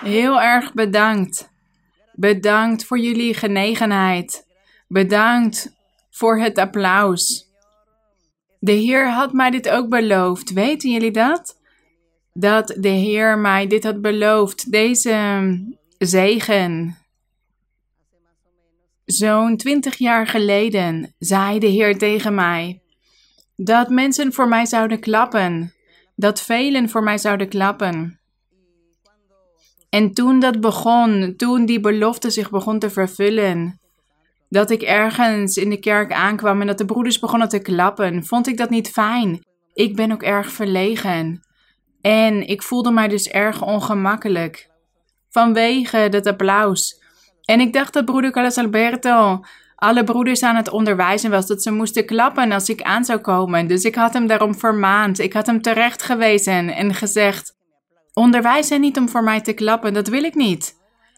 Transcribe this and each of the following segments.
Heel erg bedankt. Bedankt voor jullie genegenheid. Bedankt voor het applaus. De Heer had mij dit ook beloofd. Weten jullie dat? Dat de Heer mij dit had beloofd. Deze zegen. Zo'n twintig jaar geleden zei de Heer tegen mij dat mensen voor mij zouden klappen, dat velen voor mij zouden klappen. En toen dat begon, toen die belofte zich begon te vervullen, dat ik ergens in de kerk aankwam en dat de broeders begonnen te klappen, vond ik dat niet fijn. Ik ben ook erg verlegen. En ik voelde mij dus erg ongemakkelijk. Vanwege dat applaus. En ik dacht dat broeder Carlos Alberto alle broeders aan het onderwijzen was dat ze moesten klappen als ik aan zou komen. Dus ik had hem daarom vermaand. Ik had hem terecht gewezen en gezegd: Onderwijs hen niet om voor mij te klappen, dat wil ik niet.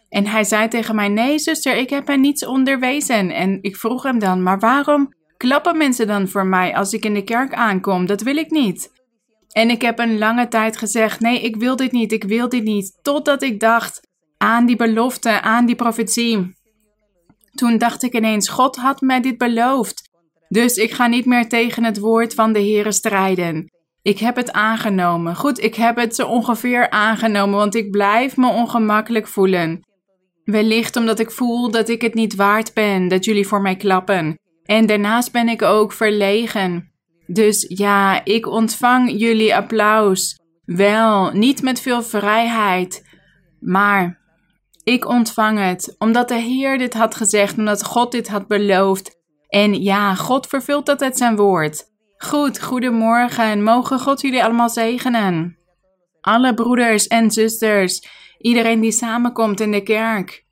En hij zei tegen mij: Nee, zuster, ik heb hen niets onderwezen. En ik vroeg hem dan: Maar waarom klappen mensen dan voor mij als ik in de kerk aankom? Dat wil ik niet. En ik heb een lange tijd gezegd: Nee, ik wil dit niet, ik wil dit niet. Totdat ik dacht aan die belofte, aan die profetie. Toen dacht ik ineens: God had mij dit beloofd. Dus ik ga niet meer tegen het woord van de Heere strijden. Ik heb het aangenomen. Goed, ik heb het zo ongeveer aangenomen, want ik blijf me ongemakkelijk voelen. Wellicht omdat ik voel dat ik het niet waard ben dat jullie voor mij klappen. En daarnaast ben ik ook verlegen. Dus ja, ik ontvang jullie applaus. Wel, niet met veel vrijheid, maar ik ontvang het omdat de Heer dit had gezegd, omdat God dit had beloofd. En ja, God vervult uit zijn woord. Goed, goedemorgen. Mogen God jullie allemaal zegenen. Alle broeders en zusters, iedereen die samenkomt in de kerk.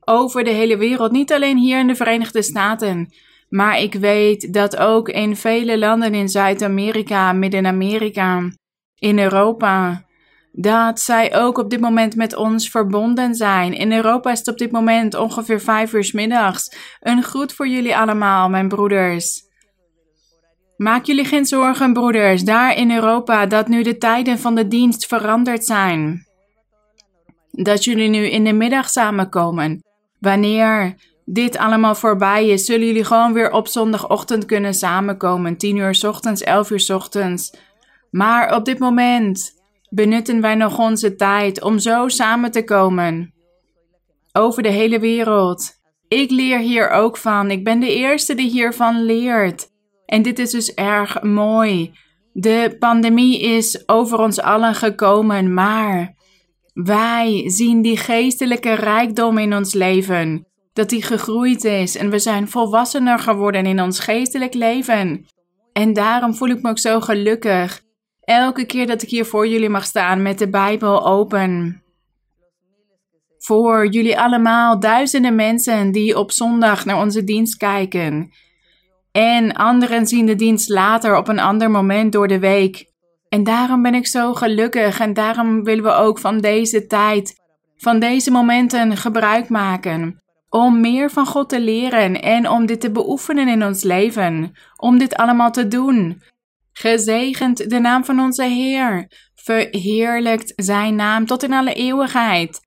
Over de hele wereld, niet alleen hier in de Verenigde Staten. Maar ik weet dat ook in vele landen in Zuid-Amerika, Midden-Amerika, in Europa, dat zij ook op dit moment met ons verbonden zijn. In Europa is het op dit moment ongeveer vijf uur middags. Een groet voor jullie allemaal, mijn broeders. Maak jullie geen zorgen, broeders, daar in Europa, dat nu de tijden van de dienst veranderd zijn. Dat jullie nu in de middag samenkomen. Wanneer dit allemaal voorbij is, zullen jullie gewoon weer op zondagochtend kunnen samenkomen. 10 uur ochtends, 11 uur ochtends. Maar op dit moment benutten wij nog onze tijd om zo samen te komen. Over de hele wereld. Ik leer hier ook van. Ik ben de eerste die hiervan leert. En dit is dus erg mooi. De pandemie is over ons allen gekomen, maar wij zien die geestelijke rijkdom in ons leven. Dat die gegroeid is en we zijn volwassener geworden in ons geestelijk leven. En daarom voel ik me ook zo gelukkig. Elke keer dat ik hier voor jullie mag staan met de Bijbel open. Voor jullie allemaal, duizenden mensen die op zondag naar onze dienst kijken. En anderen zien de dienst later op een ander moment door de week. En daarom ben ik zo gelukkig en daarom willen we ook van deze tijd, van deze momenten gebruik maken. Om meer van God te leren en om dit te beoefenen in ons leven. Om dit allemaal te doen. Gezegend de naam van onze Heer. Verheerlijkt zijn naam tot in alle eeuwigheid.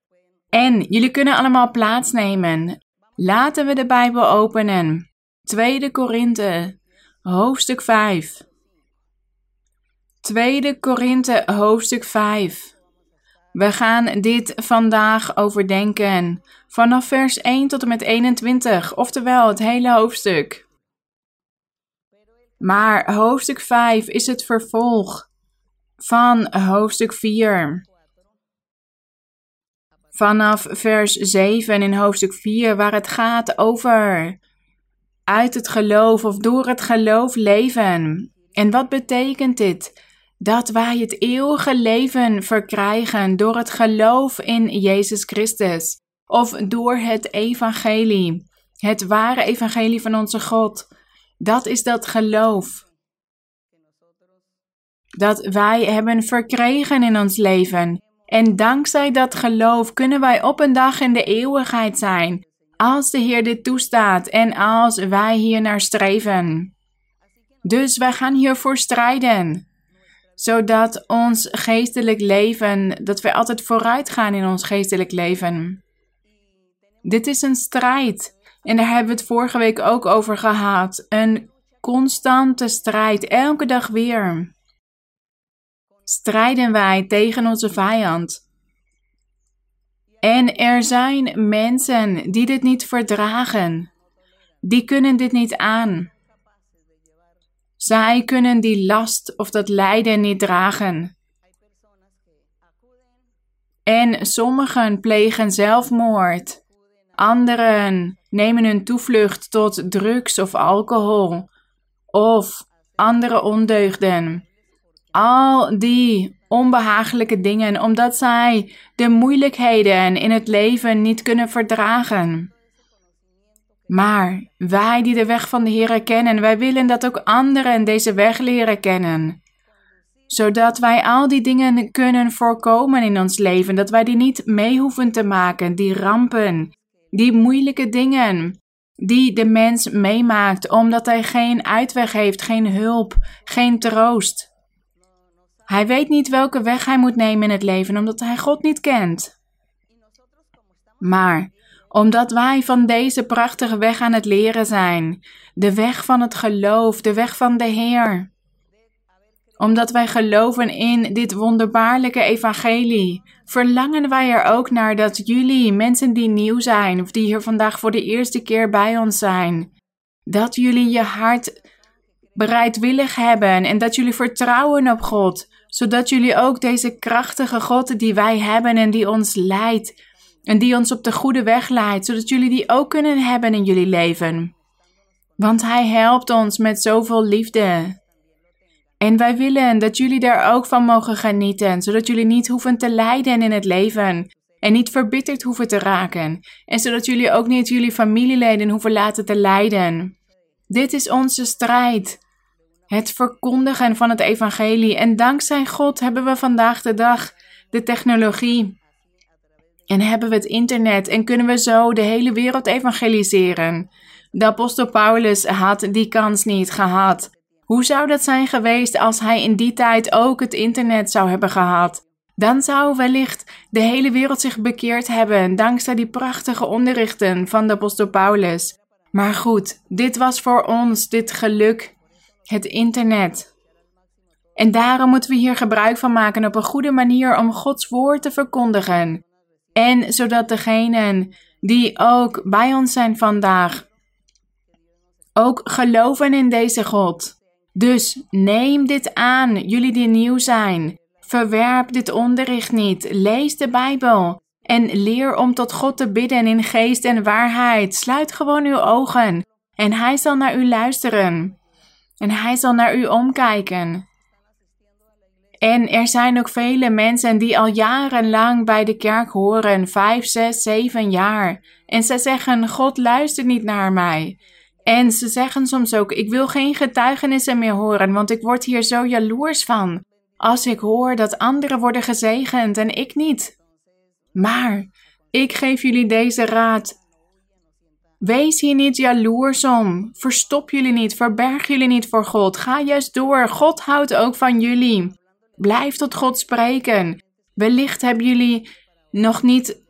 En jullie kunnen allemaal plaatsnemen. Laten we de Bijbel openen. 2 Korinthe, hoofdstuk 5. 2 Korinthe, hoofdstuk 5. We gaan dit vandaag overdenken. Vanaf vers 1 tot en met 21, oftewel het hele hoofdstuk. Maar hoofdstuk 5 is het vervolg van hoofdstuk 4. Vanaf vers 7 in hoofdstuk 4, waar het gaat over uit het geloof of door het geloof leven. En wat betekent dit? Dat wij het eeuwige leven verkrijgen door het geloof in Jezus Christus of door het evangelie, het ware evangelie van onze God. Dat is dat geloof. Dat wij hebben verkregen in ons leven. En dankzij dat geloof kunnen wij op een dag in de eeuwigheid zijn als de Heer dit toestaat en als wij hier naar streven. Dus wij gaan hiervoor strijden. zodat ons geestelijk leven, dat we altijd vooruit gaan in ons geestelijk leven. Dit is een strijd. En daar hebben we het vorige week ook over gehad. Een constante strijd, elke dag weer. Strijden wij tegen onze vijand. En er zijn mensen die dit niet verdragen. Die kunnen dit niet aan. Zij kunnen die last of dat lijden niet dragen. En sommigen plegen zelfmoord. Anderen nemen hun toevlucht tot drugs of alcohol of andere ondeugden. Al die onbehagelijke dingen, omdat zij de moeilijkheden in het leven niet kunnen verdragen. Maar wij die de weg van de Heer kennen, wij willen dat ook anderen deze weg leren kennen. Zodat wij al die dingen kunnen voorkomen in ons leven, dat wij die niet mee hoeven te maken, die rampen, die moeilijke dingen die de mens meemaakt omdat hij geen uitweg heeft, geen hulp, geen troost. Hij weet niet welke weg hij moet nemen in het leven omdat hij God niet kent. Maar omdat wij van deze prachtige weg aan het leren zijn, de weg van het geloof, de weg van de Heer. Omdat wij geloven in dit wonderbaarlijke evangelie, verlangen wij er ook naar dat jullie, mensen die nieuw zijn of die hier vandaag voor de eerste keer bij ons zijn, dat jullie je hart bereidwillig hebben en dat jullie vertrouwen op God, zodat jullie ook deze krachtige God die wij hebben en die ons leidt, en die ons op de goede weg leidt, zodat jullie die ook kunnen hebben in jullie leven. Want Hij helpt ons met zoveel liefde. En wij willen dat jullie daar ook van mogen genieten, zodat jullie niet hoeven te lijden in het leven en niet verbitterd hoeven te raken. En zodat jullie ook niet jullie familieleden hoeven laten te lijden. Dit is onze strijd. Het verkondigen van het evangelie. En dankzij God hebben we vandaag de dag de technologie en hebben we het internet en kunnen we zo de hele wereld evangeliseren? De apostel Paulus had die kans niet gehad. Hoe zou dat zijn geweest als hij in die tijd ook het internet zou hebben gehad? Dan zou wellicht de hele wereld zich bekeerd hebben dankzij die prachtige onderrichten van de apostel Paulus. Maar goed, dit was voor ons dit geluk, het internet. En daarom moeten we hier gebruik van maken op een goede manier om Gods woord te verkondigen. En zodat degenen die ook bij ons zijn vandaag ook geloven in deze God. Dus neem dit aan, jullie die nieuw zijn. Verwerp dit onderricht niet. Lees de Bijbel. En leer om tot God te bidden in geest en waarheid. Sluit gewoon uw ogen. En Hij zal naar u luisteren. En Hij zal naar u omkijken. En er zijn ook vele mensen die al jarenlang bij de kerk horen, vijf, zes, zeven jaar. En ze zeggen: God luistert niet naar mij. En ze zeggen soms ook: Ik wil geen getuigenissen meer horen, want ik word hier zo jaloers van. Als ik hoor dat anderen worden gezegend en ik niet. Maar ik geef jullie deze raad. Wees hier niet jaloers om. Verstop jullie niet, verberg jullie niet voor God. Ga juist door. God houdt ook van jullie. Blijf tot God spreken. Wellicht hebben jullie nog niet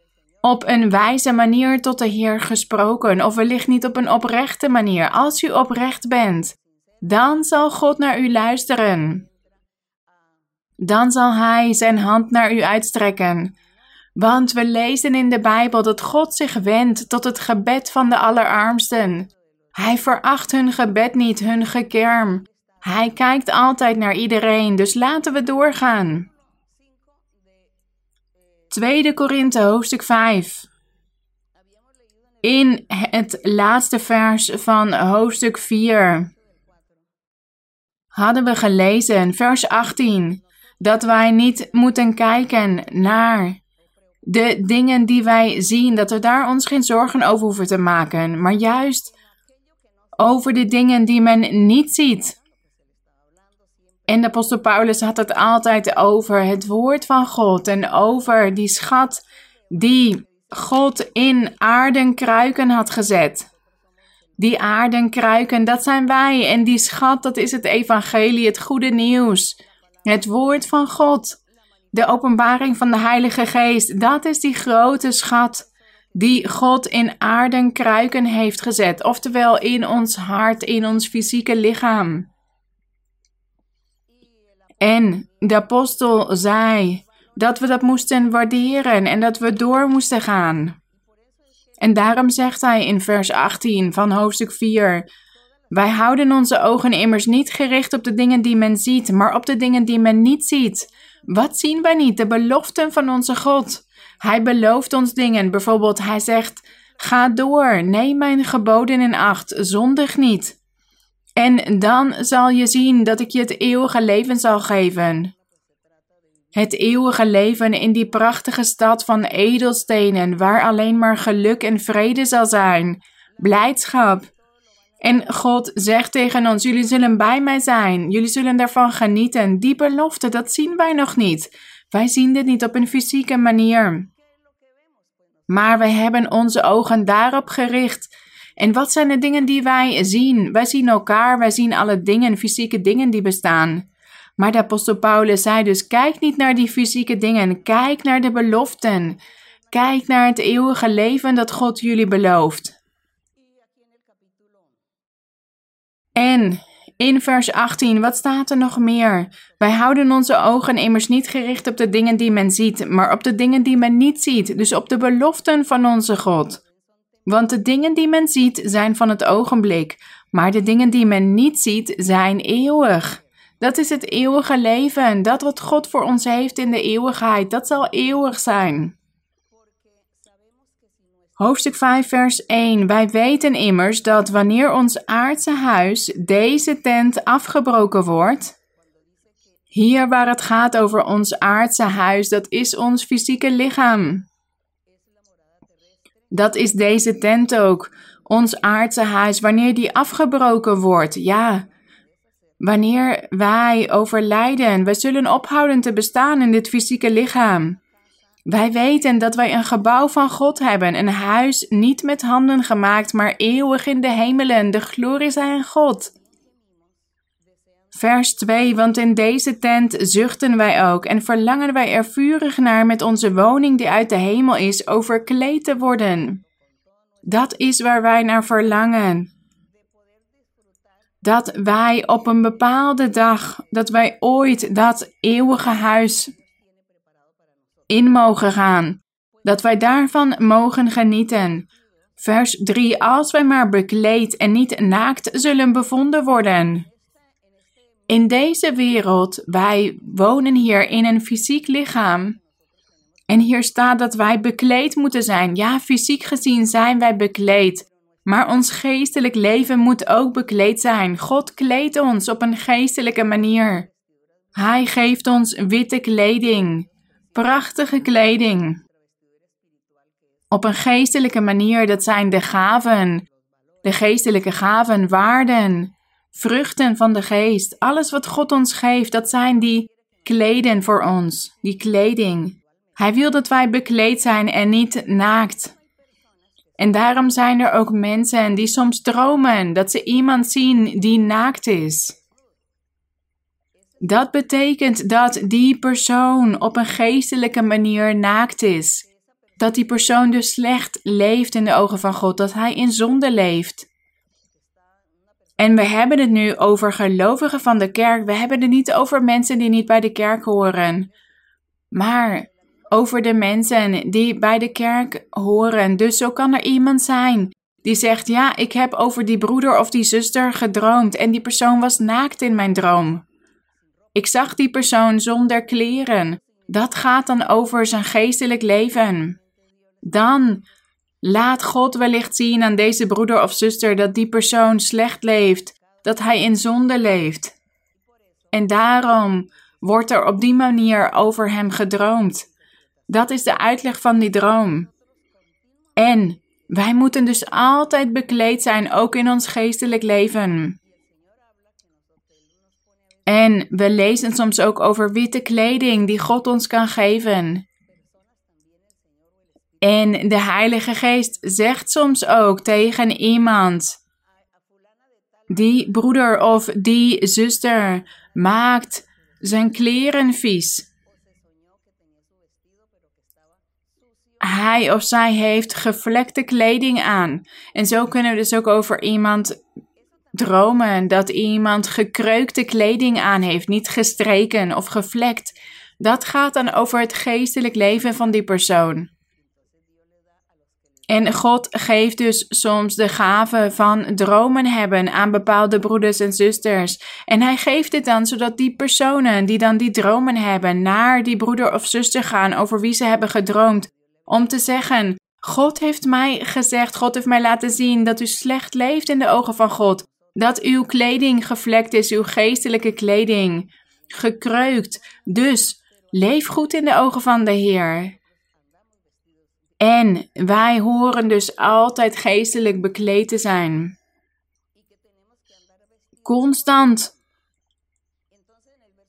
op een wijze manier tot de Heer gesproken, of wellicht niet op een oprechte manier. Als u oprecht bent, dan zal God naar u luisteren. Dan zal Hij zijn hand naar u uitstrekken. Want we lezen in de Bijbel dat God zich wendt tot het gebed van de allerarmsten. Hij veracht hun gebed niet, hun gekerm. Hij kijkt altijd naar iedereen, dus laten we doorgaan. 2 Korinthe hoofdstuk 5. In het laatste vers van hoofdstuk 4 hadden we gelezen, vers 18, dat wij niet moeten kijken naar de dingen die wij zien, dat we daar ons geen zorgen over hoeven te maken, maar juist over de dingen die men niet ziet. En de apostel Paulus had het altijd over het woord van God en over die schat die God in aardenkruiken had gezet. Die aardenkruiken, dat zijn wij. En die schat, dat is het evangelie, het goede nieuws. Het woord van God. De openbaring van de Heilige Geest. Dat is die grote schat die God in aarden kruiken heeft gezet. Oftewel in ons hart, in ons fysieke lichaam. En de apostel zei dat we dat moesten waarderen en dat we door moesten gaan. En daarom zegt hij in vers 18 van hoofdstuk 4: Wij houden onze ogen immers niet gericht op de dingen die men ziet, maar op de dingen die men niet ziet. Wat zien wij niet? De beloften van onze God. Hij belooft ons dingen. Bijvoorbeeld, hij zegt: Ga door, neem mijn geboden in acht, zondig niet. En dan zal je zien dat ik je het eeuwige leven zal geven. Het eeuwige leven in die prachtige stad van edelstenen, waar alleen maar geluk en vrede zal zijn, blijdschap. En God zegt tegen ons: Jullie zullen bij mij zijn, jullie zullen daarvan genieten. Die belofte, dat zien wij nog niet. Wij zien dit niet op een fysieke manier. Maar wij hebben onze ogen daarop gericht. En wat zijn de dingen die wij zien? Wij zien elkaar, wij zien alle dingen, fysieke dingen die bestaan. Maar de apostel Paulus zei dus: kijk niet naar die fysieke dingen, kijk naar de beloften. Kijk naar het eeuwige leven dat God jullie belooft. En in vers 18, wat staat er nog meer? Wij houden onze ogen immers niet gericht op de dingen die men ziet, maar op de dingen die men niet ziet, dus op de beloften van onze God. Want de dingen die men ziet zijn van het ogenblik, maar de dingen die men niet ziet zijn eeuwig. Dat is het eeuwige leven. Dat wat God voor ons heeft in de eeuwigheid, dat zal eeuwig zijn. Hoofdstuk 5, vers 1. Wij weten immers dat wanneer ons aardse huis, deze tent, afgebroken wordt. Hier waar het gaat over ons aardse huis, dat is ons fysieke lichaam. Dat is deze tent ook, ons aardse huis, wanneer die afgebroken wordt. Ja, Wanneer wij overlijden, wij zullen ophouden te bestaan in dit fysieke lichaam. Wij weten dat wij een gebouw van God hebben, een huis niet met handen gemaakt, maar eeuwig in de hemelen. De glorie zij aan God. Vers 2, want in deze tent zuchten wij ook en verlangen wij er vurig naar met onze woning die uit de hemel is, overkleed te worden. Dat is waar wij naar verlangen dat wij op een bepaalde dag, dat wij ooit dat eeuwige huis in mogen gaan, dat wij daarvan mogen genieten. Vers 3: Als wij maar bekleed en niet naakt zullen bevonden worden. In deze wereld, wij wonen hier in een fysiek lichaam. En hier staat dat wij bekleed moeten zijn. Ja, fysiek gezien zijn wij bekleed. Maar ons geestelijk leven moet ook bekleed zijn. God kleedt ons op een geestelijke manier. Hij geeft ons witte kleding, prachtige kleding. Op een geestelijke manier, dat zijn de gaven, de geestelijke gaven, waarden, vruchten van de geest. Alles wat God ons geeft, dat zijn die kleden voor ons, die kleding. Hij wil dat wij bekleed zijn en niet naakt. En daarom zijn er ook mensen die soms dromen dat ze iemand zien die naakt is. Dat betekent dat die persoon op een geestelijke manier naakt is. Dat die persoon dus slecht leeft in de ogen van God, dat hij in zonde leeft. En we hebben het nu over gelovigen van de kerk. We hebben het niet over mensen die niet bij de kerk horen. Maar over de mensen die bij de kerk horen. Dus zo kan er iemand zijn die zegt: Ja, ik heb over die broeder of die zuster gedroomd en die persoon was naakt in mijn droom. Ik zag die persoon zonder kleren. Dat gaat dan over zijn geestelijk leven. Dan laat God wellicht zien aan deze broeder of zuster dat die persoon slecht leeft, dat hij in zonde leeft. En daarom wordt er op die manier over hem gedroomd. Dat is de uitleg van die droom. En wij moeten dus altijd bekleed zijn, ook in ons geestelijk leven. En we lezen soms ook over witte kleding die God ons kan geven. En de Heilige Geest zegt soms ook tegen iemand: die broeder of die zuster maakt zijn kleren vies. Hij of zij heeft gevlekte kleding aan. En zo kunnen we dus ook over iemand dromen dat iemand gekreukte kleding aan heeft, niet gestreken of gevlekt. Dat gaat dan over het geestelijk leven van die persoon. En God geeft dus soms de gave van dromen hebben aan bepaalde broeders en zusters. En hij geeft het dan zodat die personen die dan die dromen hebben naar die broeder of zuster gaan over wie ze hebben gedroomd. Om te zeggen, God heeft mij gezegd, God heeft mij laten zien dat u slecht leeft in de ogen van God. Dat uw kleding gevlekt is, uw geestelijke kleding, gekreukt. Dus leef goed in de ogen van de Heer. En wij horen dus altijd geestelijk bekleed te zijn. Constant.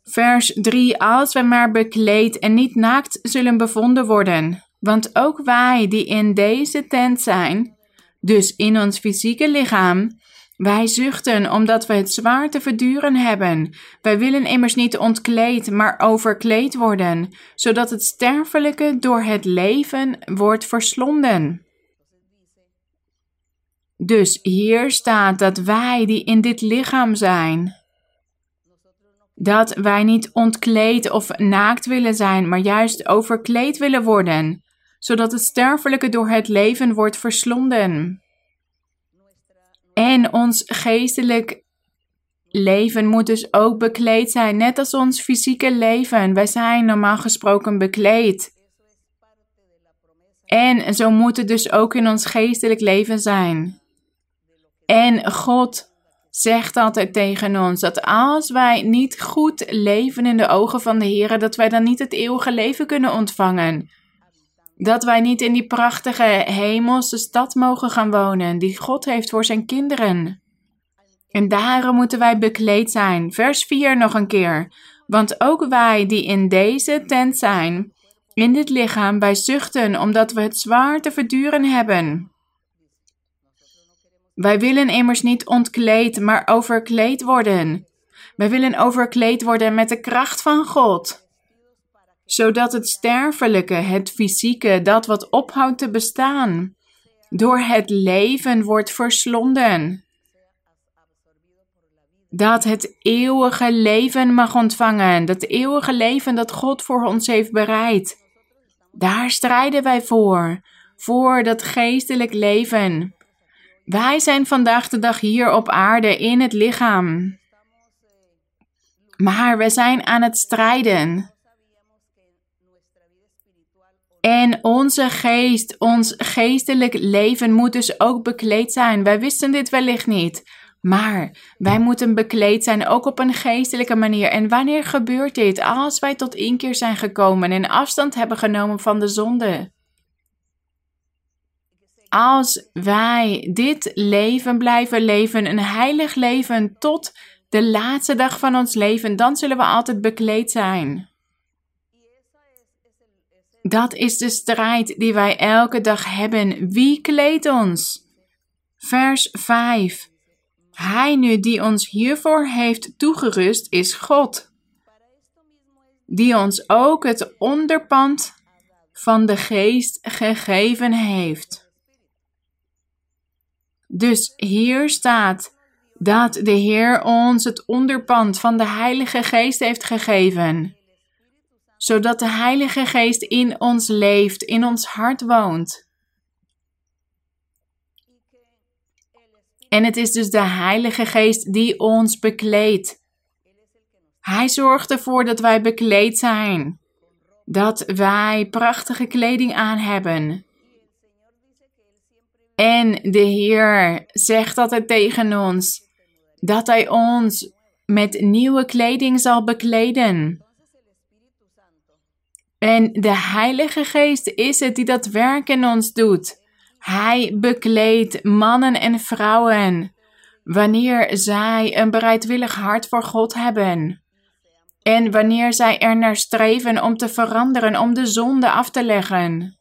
Vers 3. Als wij maar bekleed en niet naakt zullen bevonden worden. Want ook wij die in deze tent zijn, dus in ons fysieke lichaam, wij zuchten omdat we het zwaar te verduren hebben. Wij willen immers niet ontkleed, maar overkleed worden, zodat het sterfelijke door het leven wordt verslonden. Dus hier staat dat wij die in dit lichaam zijn, dat wij niet ontkleed of naakt willen zijn, maar juist overkleed willen worden, zodat het sterfelijke door het leven wordt verslonden. En ons geestelijk leven moet dus ook bekleed zijn, net als ons fysieke leven. Wij zijn normaal gesproken bekleed. En zo moet het dus ook in ons geestelijk leven zijn. En God zegt altijd tegen ons dat als wij niet goed leven in de ogen van de Heer, dat wij dan niet het eeuwige leven kunnen ontvangen. Dat wij niet in die prachtige hemelse stad mogen gaan wonen die God heeft voor zijn kinderen. En daarom moeten wij bekleed zijn. Vers 4 nog een keer. Want ook wij die in deze tent zijn, in dit lichaam, wij zuchten omdat we het zwaar te verduren hebben. Wij willen immers niet ontkleed, maar overkleed worden. Wij willen overkleed worden met de kracht van God zodat het sterfelijke, het fysieke, dat wat ophoudt te bestaan, door het leven wordt verslonden. Dat het eeuwige leven mag ontvangen, dat eeuwige leven dat God voor ons heeft bereid. Daar strijden wij voor, voor dat geestelijk leven. Wij zijn vandaag de dag hier op aarde in het lichaam. Maar we zijn aan het strijden. En onze geest, ons geestelijk leven moet dus ook bekleed zijn. Wij wisten dit wellicht niet. Maar wij moeten bekleed zijn, ook op een geestelijke manier. En wanneer gebeurt dit? Als wij tot inkeer zijn gekomen en afstand hebben genomen van de zonde. Als wij dit leven blijven leven, een heilig leven tot de laatste dag van ons leven, dan zullen we altijd bekleed zijn. Dat is de strijd die wij elke dag hebben. Wie kleedt ons? Vers 5. Hij nu die ons hiervoor heeft toegerust is God, die ons ook het onderpand van de geest gegeven heeft. Dus hier staat dat de Heer ons het onderpand van de Heilige Geest heeft gegeven zodat de Heilige Geest in ons leeft, in ons hart woont. En het is dus de Heilige Geest die ons bekleedt. Hij zorgt ervoor dat wij bekleed zijn, dat wij prachtige kleding aan hebben. En de Heer zegt altijd tegen ons dat Hij ons met nieuwe kleding zal bekleden. En de Heilige Geest is het die dat werk in ons doet. Hij bekleedt mannen en vrouwen wanneer zij een bereidwillig hart voor God hebben. En wanneer zij er naar streven om te veranderen, om de zonde af te leggen.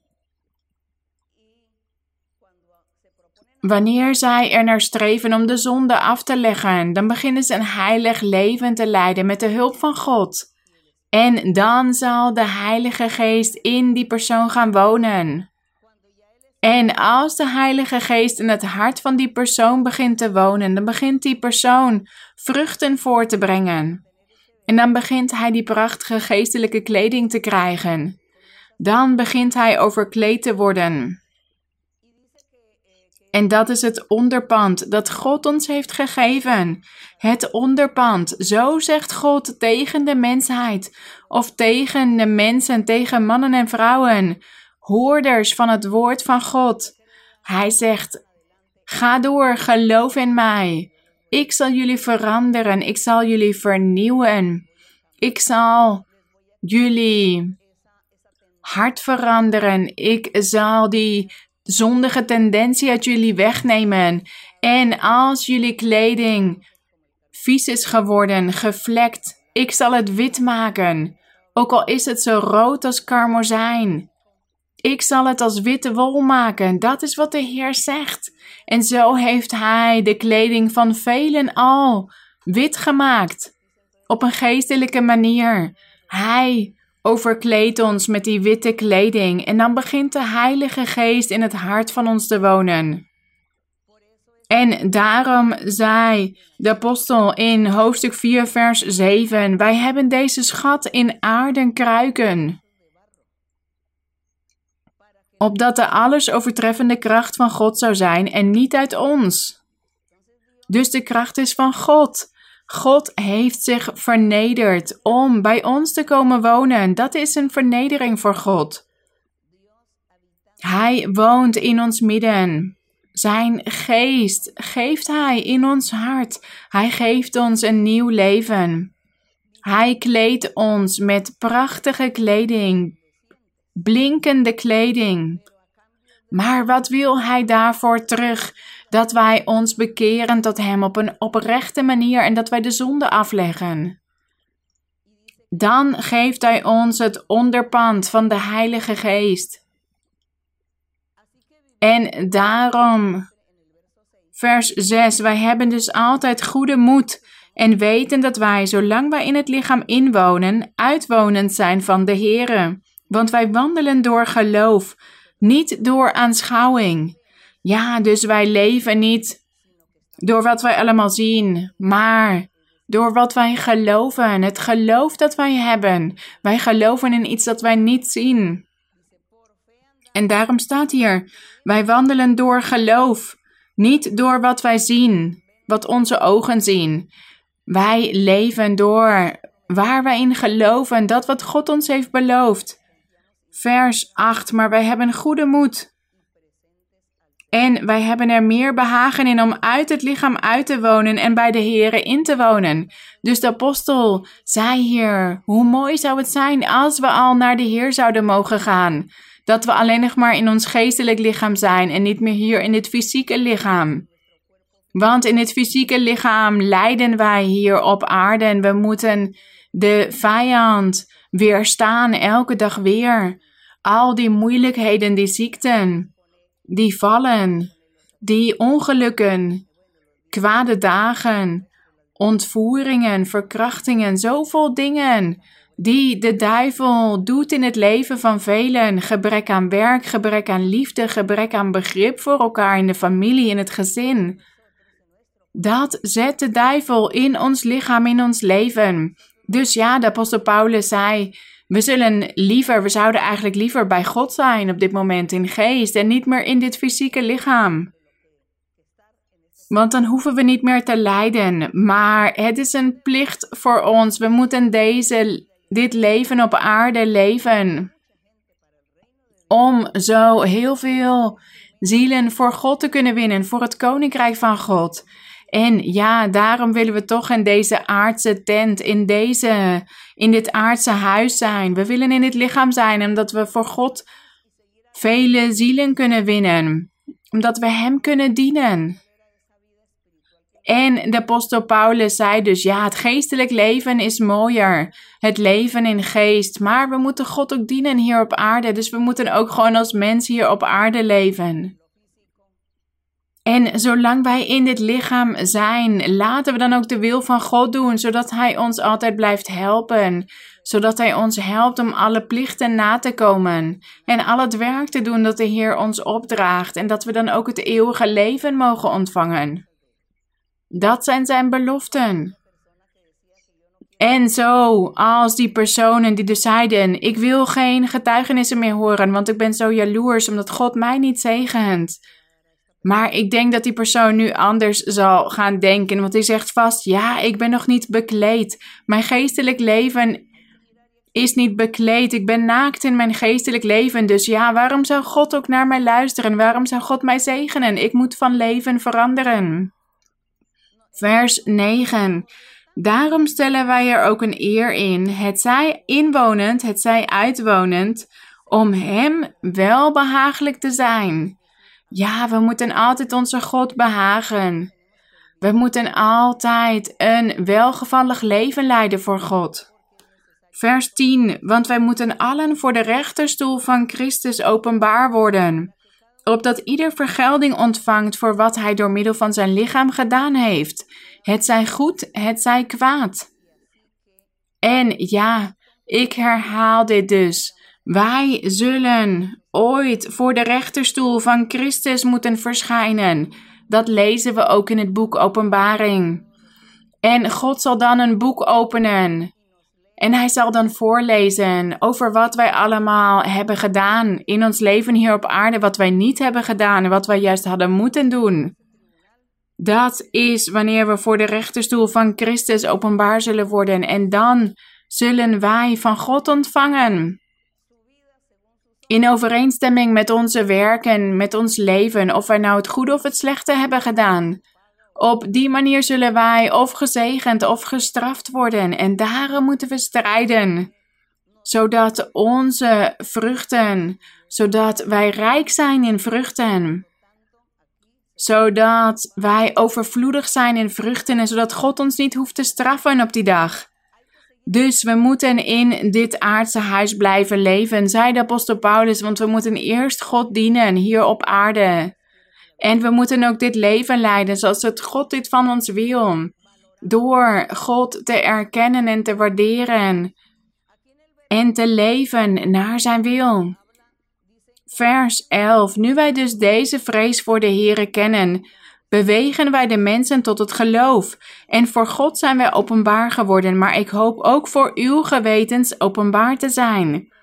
Wanneer zij er naar streven om de zonde af te leggen, dan beginnen ze een heilig leven te leiden met de hulp van God. En dan zal de Heilige Geest in die persoon gaan wonen. En als de Heilige Geest in het hart van die persoon begint te wonen, dan begint die persoon vruchten voor te brengen. En dan begint hij die prachtige geestelijke kleding te krijgen. Dan begint hij overkleed te worden. En dat is het onderpand dat God ons heeft gegeven. Het onderpand. Zo zegt God tegen de mensheid. Of tegen de mensen, tegen mannen en vrouwen. Hoorders van het woord van God. Hij zegt: Ga door, geloof in mij. Ik zal jullie veranderen. Ik zal jullie vernieuwen. Ik zal jullie hart veranderen. Ik zal die zondige tendentie uit jullie wegnemen. En als jullie kleding vies is geworden, gevlekt, ik zal het wit maken. Ook al is het zo rood als karmozijn. Ik zal het als witte wol maken. Dat is wat de Heer zegt. En zo heeft Hij de kleding van velen al wit gemaakt. Op een geestelijke manier. Hij overkleedt ons met die witte kleding en dan begint de Heilige Geest in het hart van ons te wonen. En daarom zei de apostel in hoofdstuk 4, vers 7: Wij hebben deze schat in aarden kruiken. Opdat de alles overtreffende kracht van God zou zijn en niet uit ons. Dus de kracht is van God. God heeft zich vernederd om bij ons te komen wonen. Dat is een vernedering voor God. Hij woont in ons midden. Zijn geest geeft Hij in ons hart. Hij geeft ons een nieuw leven. Hij kleedt ons met prachtige kleding, blinkende kleding. Maar wat wil Hij daarvoor terug? dat wij ons bekeren tot Hem op een oprechte manier en dat wij de zonde afleggen. Dan geeft Hij ons het onderpand van de Heilige Geest. En daarom, vers 6, wij hebben dus altijd goede moed en weten dat wij, zolang wij in het lichaam inwonen, uitwonend zijn van de Here. Want wij wandelen door geloof, niet door aanschouwing. Ja, dus wij leven niet door wat wij allemaal zien, maar door wat wij geloven. Het geloof dat wij hebben. Wij geloven in iets dat wij niet zien. En daarom staat hier: wij wandelen door geloof, niet door wat wij zien, wat onze ogen zien. Wij leven door waar wij in geloven, dat wat God ons heeft beloofd. Vers 8: Maar wij hebben goede moed. En wij hebben er meer behagen in om uit het lichaam uit te wonen en bij de Here in te wonen. Dus de apostel zei hier: hoe mooi zou het zijn als we al naar de Heer zouden mogen gaan. Dat we alleen nog maar in ons geestelijk lichaam zijn en niet meer hier in dit fysieke lichaam. Want in het fysieke lichaam lijden wij hier op aarde en we moeten de vijand weerstaan elke dag weer. Al die moeilijkheden, die ziekten die vallen, die ongelukken, kwade dagen, ontvoeringen, verkrachtingen, zoveel dingen die de duivel doet in het leven van velen. Gebrek aan werk, gebrek aan liefde, gebrek aan begrip voor elkaar in de familie, in het gezin. Dat zet de duivel in ons lichaam, in ons leven. Dus ja, de apostel Paulus zei we zullen liever, we zouden eigenlijk liever bij God zijn op dit moment in geest en niet meer in dit fysieke lichaam. Want dan hoeven we niet meer te lijden. Maar het is een plicht voor ons. We moeten deze, dit leven op aarde leven. Om zo heel veel zielen voor God te kunnen winnen, voor het koninkrijk van God. En ja, daarom willen we toch in deze aardse tent, in, deze, in dit aardse huis zijn. We willen in dit lichaam zijn, omdat we voor God vele zielen kunnen winnen. Omdat we Hem kunnen dienen. En de apostel Paulus zei dus, ja, het geestelijk leven is mooier. Het leven in geest. Maar we moeten God ook dienen hier op aarde. Dus we moeten ook gewoon als mens hier op aarde leven. En zolang wij in dit lichaam zijn, laten we dan ook de wil van God doen, zodat Hij ons altijd blijft helpen. Zodat Hij ons helpt om alle plichten na te komen en al het werk te doen dat de Heer ons opdraagt en dat we dan ook het eeuwige leven mogen ontvangen. Dat zijn Zijn beloften. En zo, als die personen die dus zeiden: Ik wil geen getuigenissen meer horen, want ik ben zo jaloers omdat God mij niet zegent. Maar ik denk dat die persoon nu anders zal gaan denken, want hij zegt vast: Ja, ik ben nog niet bekleed. Mijn geestelijk leven is niet bekleed. Ik ben naakt in mijn geestelijk leven. Dus ja, waarom zou God ook naar mij luisteren? Waarom zou God mij zegenen? Ik moet van leven veranderen. Vers 9. Daarom stellen wij er ook een eer in, het zij inwonend, het zij uitwonend, om Hem welbehagelijk te zijn. Ja, we moeten altijd onze God behagen. We moeten altijd een welgevallig leven leiden voor God. Vers 10. Want wij moeten allen voor de rechterstoel van Christus openbaar worden, opdat ieder vergelding ontvangt voor wat hij door middel van zijn lichaam gedaan heeft het zij goed, het zij kwaad. En ja, ik herhaal dit dus. Wij zullen ooit voor de rechterstoel van Christus moeten verschijnen. Dat lezen we ook in het boek Openbaring. En God zal dan een boek openen. En hij zal dan voorlezen over wat wij allemaal hebben gedaan in ons leven hier op aarde, wat wij niet hebben gedaan en wat wij juist hadden moeten doen. Dat is wanneer we voor de rechterstoel van Christus openbaar zullen worden en dan zullen wij van God ontvangen. In overeenstemming met onze werken, met ons leven, of wij nou het goede of het slechte hebben gedaan. Op die manier zullen wij of gezegend of gestraft worden en daarom moeten we strijden. Zodat onze vruchten, zodat wij rijk zijn in vruchten zodat wij overvloedig zijn in vruchten en zodat God ons niet hoeft te straffen op die dag. Dus we moeten in dit aardse huis blijven leven, zei de apostel Paulus, want we moeten eerst God dienen hier op aarde. En we moeten ook dit leven leiden zoals het God dit van ons wil. Door God te erkennen en te waarderen en te leven naar zijn wil. Vers 11. Nu wij dus deze vrees voor de Heere kennen, bewegen wij de mensen tot het geloof. En voor God zijn wij openbaar geworden, maar ik hoop ook voor uw gewetens openbaar te zijn.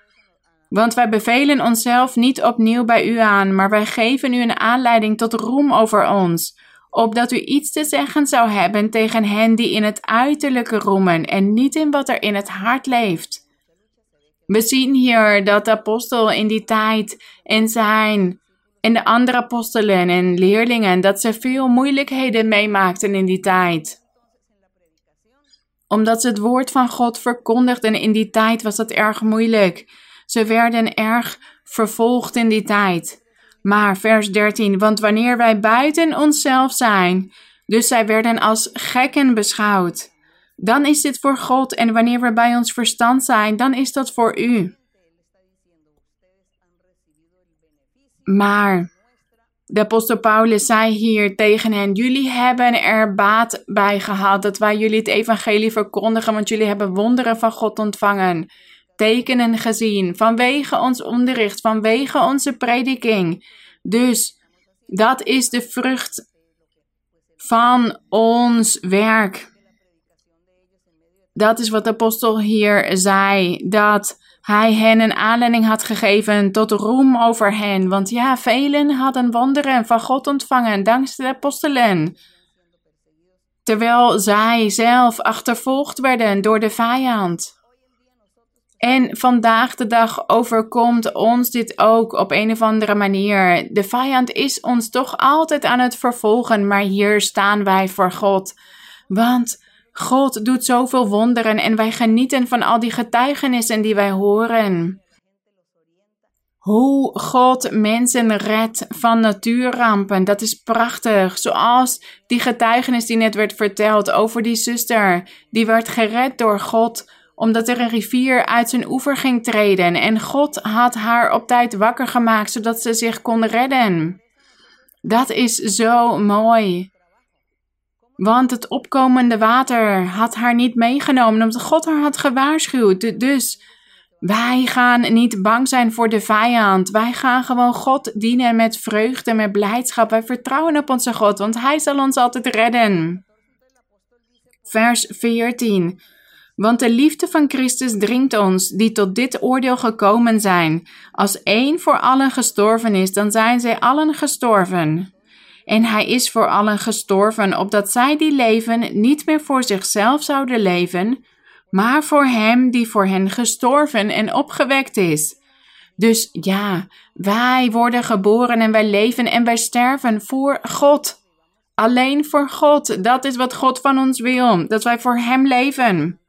Want wij bevelen onszelf niet opnieuw bij u aan, maar wij geven u een aanleiding tot roem over ons, opdat u iets te zeggen zou hebben tegen hen die in het uiterlijke roemen en niet in wat er in het hart leeft. We zien hier dat de apostel in die tijd en zijn en de andere apostelen en leerlingen dat ze veel moeilijkheden meemaakten in die tijd. Omdat ze het woord van God verkondigden in die tijd was dat erg moeilijk. Ze werden erg vervolgd in die tijd. Maar vers 13, want wanneer wij buiten onszelf zijn, dus zij werden als gekken beschouwd dan is dit voor God en wanneer we bij ons verstand zijn, dan is dat voor u. Maar de apostel Paulus zei hier tegen hen: Jullie hebben er baat bij gehad dat wij jullie het evangelie verkondigen, want jullie hebben wonderen van God ontvangen, tekenen gezien, vanwege ons onderricht, vanwege onze prediking. Dus dat is de vrucht van ons werk. Dat is wat de apostel hier zei, dat hij hen een aanleiding had gegeven tot roem over hen. Want ja, velen hadden wonderen van God ontvangen dankzij de apostelen. Terwijl zij zelf achtervolgd werden door de vijand. En vandaag de dag overkomt ons dit ook op een of andere manier. De vijand is ons toch altijd aan het vervolgen, maar hier staan wij voor God. Want God doet zoveel wonderen en wij genieten van al die getuigenissen die wij horen. Hoe God mensen redt van natuurrampen, dat is prachtig. Zoals die getuigenis die net werd verteld over die zuster, die werd gered door God omdat er een rivier uit zijn oever ging treden en God had haar op tijd wakker gemaakt zodat ze zich kon redden. Dat is zo mooi. Want het opkomende water had haar niet meegenomen, omdat God haar had gewaarschuwd. Dus wij gaan niet bang zijn voor de vijand. Wij gaan gewoon God dienen met vreugde, met blijdschap. Wij vertrouwen op onze God, want Hij zal ons altijd redden. Vers 14. Want de liefde van Christus dringt ons, die tot dit oordeel gekomen zijn. Als één voor allen gestorven is, dan zijn zij allen gestorven. En hij is voor allen gestorven, opdat zij die leven niet meer voor zichzelf zouden leven, maar voor hem die voor hen gestorven en opgewekt is. Dus ja, wij worden geboren en wij leven en wij sterven voor God. Alleen voor God. Dat is wat God van ons wil, dat wij voor Hem leven.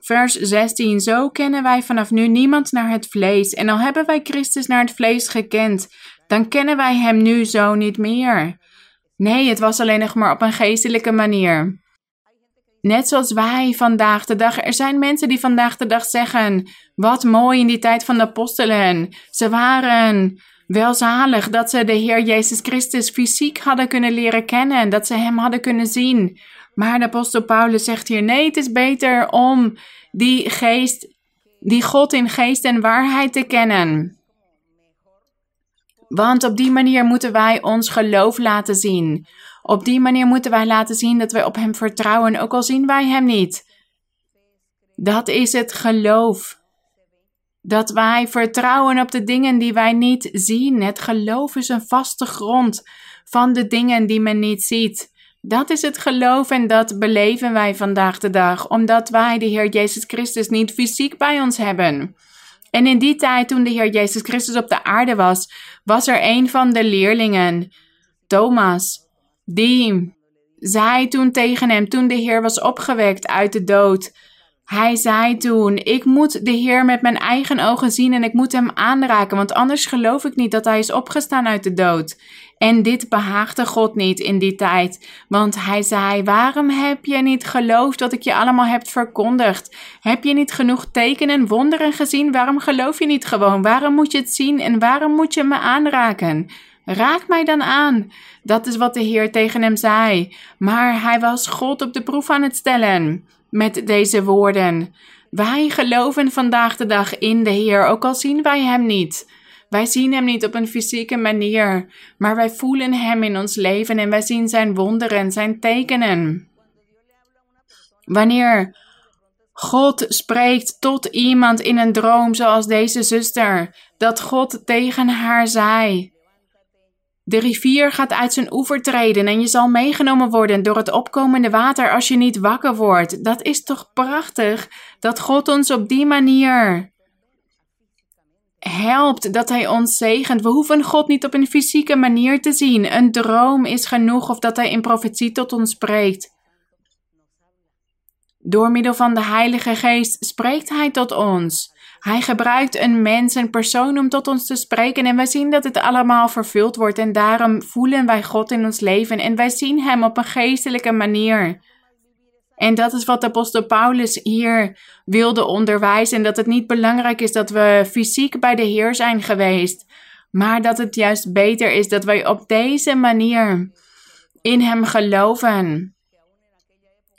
Vers 16. Zo kennen wij vanaf nu niemand naar het vlees. En al hebben wij Christus naar het vlees gekend, dan kennen wij Hem nu zo niet meer. Nee, het was alleen nog maar op een geestelijke manier. Net zoals wij vandaag de dag. Er zijn mensen die vandaag de dag zeggen: Wat mooi in die tijd van de apostelen. Ze waren welzalig dat ze de Heer Jezus Christus fysiek hadden kunnen leren kennen. Dat ze Hem hadden kunnen zien. Maar de apostel Paulus zegt hier: Nee, het is beter om die geest, die God in geest en waarheid te kennen. Want op die manier moeten wij ons geloof laten zien. Op die manier moeten wij laten zien dat wij op Hem vertrouwen, ook al zien wij Hem niet. Dat is het geloof. Dat wij vertrouwen op de dingen die wij niet zien. Het geloof is een vaste grond van de dingen die men niet ziet. Dat is het geloof en dat beleven wij vandaag de dag, omdat wij de Heer Jezus Christus niet fysiek bij ons hebben. En in die tijd, toen de Heer Jezus Christus op de aarde was, was er een van de leerlingen, Thomas, die zei toen tegen hem, toen de Heer was opgewekt uit de dood. Hij zei toen: Ik moet de Heer met mijn eigen ogen zien en ik moet hem aanraken, want anders geloof ik niet dat hij is opgestaan uit de dood. En dit behaagde God niet in die tijd, want hij zei: Waarom heb je niet geloofd wat ik je allemaal heb verkondigd? Heb je niet genoeg tekenen en wonderen gezien? Waarom geloof je niet gewoon? Waarom moet je het zien en waarom moet je me aanraken? Raak mij dan aan. Dat is wat de Heer tegen hem zei. Maar hij was God op de proef aan het stellen met deze woorden. Wij geloven vandaag de dag in de Heer, ook al zien wij Hem niet. Wij zien Hem niet op een fysieke manier, maar wij voelen Hem in ons leven en wij zien Zijn wonderen, Zijn tekenen. Wanneer God spreekt tot iemand in een droom, zoals deze zuster, dat God tegen haar zei: de rivier gaat uit zijn oever treden en je zal meegenomen worden door het opkomende water als je niet wakker wordt. Dat is toch prachtig dat God ons op die manier helpt, dat Hij ons zegent. We hoeven God niet op een fysieke manier te zien. Een droom is genoeg of dat Hij in profetie tot ons spreekt. Door middel van de Heilige Geest spreekt Hij tot ons. Hij gebruikt een mens, een persoon om tot ons te spreken en wij zien dat het allemaal vervuld wordt en daarom voelen wij God in ons leven en wij zien Hem op een geestelijke manier. En dat is wat de apostel Paulus hier wilde onderwijzen. En dat het niet belangrijk is dat we fysiek bij de Heer zijn geweest. Maar dat het juist beter is dat wij op deze manier in Hem geloven.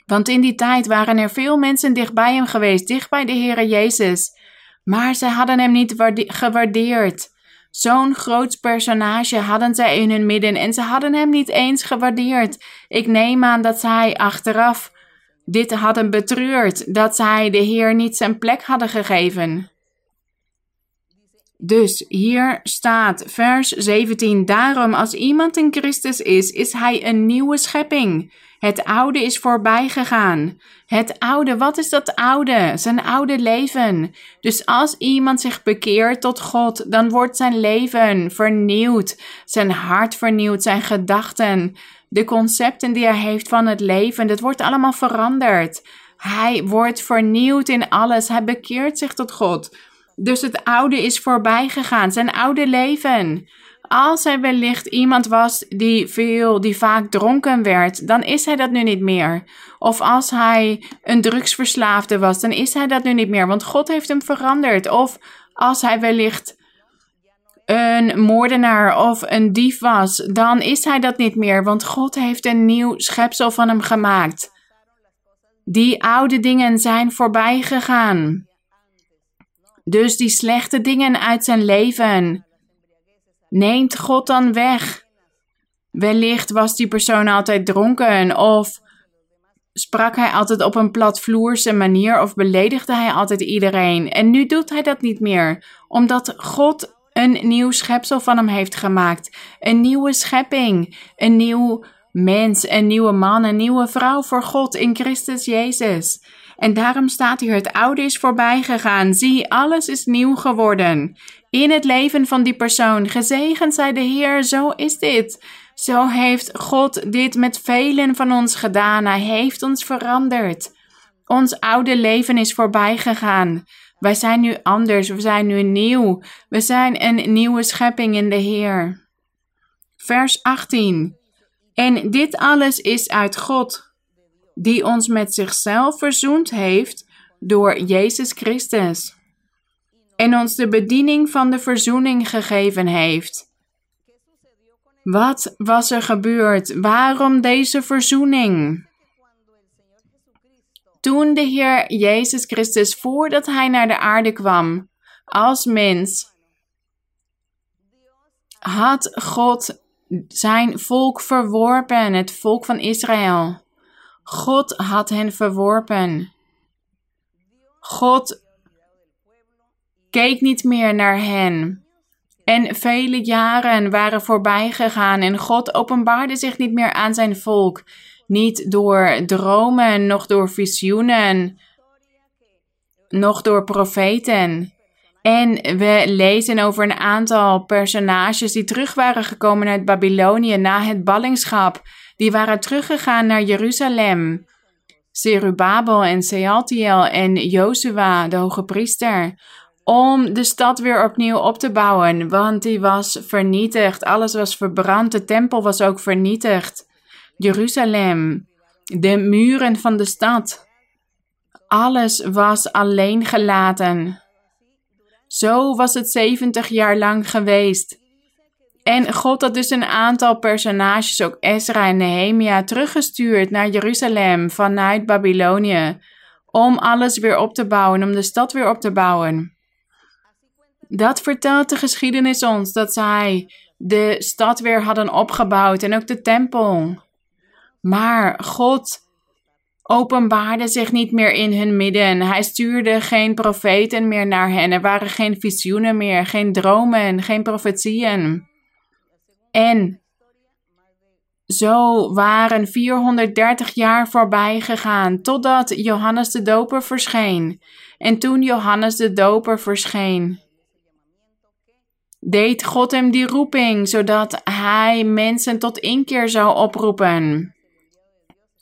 Want in die tijd waren er veel mensen dicht bij Hem geweest, dicht bij de Heer Jezus. Maar ze hadden hem niet gewaardeerd. Zo'n groot personage hadden zij in hun midden en ze hadden hem niet eens gewaardeerd. Ik neem aan dat zij achteraf dit hadden betreurd, dat zij de Heer niet zijn plek hadden gegeven. Dus hier staat vers 17: Daarom, als iemand in Christus is, is hij een nieuwe schepping. Het oude is voorbij gegaan. Het oude, wat is dat oude? Zijn oude leven. Dus als iemand zich bekeert tot God, dan wordt zijn leven vernieuwd, zijn hart vernieuwd, zijn gedachten, de concepten die hij heeft van het leven, dat wordt allemaal veranderd. Hij wordt vernieuwd in alles. Hij bekeert zich tot God. Dus het oude is voorbij gegaan, zijn oude leven. Als hij wellicht iemand was die veel, die vaak dronken werd, dan is hij dat nu niet meer. Of als hij een drugsverslaafde was, dan is hij dat nu niet meer, want God heeft hem veranderd. Of als hij wellicht een moordenaar of een dief was, dan is hij dat niet meer, want God heeft een nieuw schepsel van hem gemaakt. Die oude dingen zijn voorbij gegaan. Dus die slechte dingen uit zijn leven neemt God dan weg. Wellicht was die persoon altijd dronken of sprak hij altijd op een platvloerse manier of beledigde hij altijd iedereen. En nu doet hij dat niet meer, omdat God een nieuw schepsel van hem heeft gemaakt. Een nieuwe schepping, een nieuw mens, een nieuwe man, een nieuwe vrouw voor God in Christus Jezus. En daarom staat hier: het oude is voorbij gegaan. Zie, alles is nieuw geworden. In het leven van die persoon. Gezegend zij de Heer, zo is dit. Zo heeft God dit met velen van ons gedaan. Hij heeft ons veranderd. Ons oude leven is voorbij gegaan. Wij zijn nu anders, we zijn nu nieuw. We zijn een nieuwe schepping in de Heer. Vers 18. En dit alles is uit God, die ons met zichzelf verzoend heeft door Jezus Christus. En ons de bediening van de verzoening gegeven heeft. Wat was er gebeurd? Waarom deze verzoening? Toen de Heer Jezus Christus, voordat Hij naar de aarde kwam, als mens, had God zijn volk verworpen, het volk van Israël. God had hen verworpen. God keek niet meer naar hen. En vele jaren waren voorbij gegaan en God openbaarde zich niet meer aan zijn volk. Niet door dromen, nog door visioenen, nog door profeten. En we lezen over een aantal personages die terug waren gekomen uit Babylonië na het ballingschap. Die waren teruggegaan naar Jeruzalem. Zerubabel en Sealtiel en Jozua, de hoge priester om de stad weer opnieuw op te bouwen, want die was vernietigd. Alles was verbrand, de tempel was ook vernietigd. Jeruzalem, de muren van de stad, alles was alleen gelaten. Zo was het 70 jaar lang geweest. En God had dus een aantal personages, ook Ezra en Nehemia, teruggestuurd naar Jeruzalem vanuit Babylonië. Om alles weer op te bouwen, om de stad weer op te bouwen. Dat vertelt de geschiedenis ons dat zij de stad weer hadden opgebouwd en ook de tempel. Maar God openbaarde zich niet meer in hun midden. Hij stuurde geen profeten meer naar hen. Er waren geen visioenen meer, geen dromen, geen profetieën. En zo waren 430 jaar voorbij gegaan totdat Johannes de Doper verscheen. En toen Johannes de Doper verscheen, deed God hem die roeping, zodat hij mensen tot inkeer zou oproepen.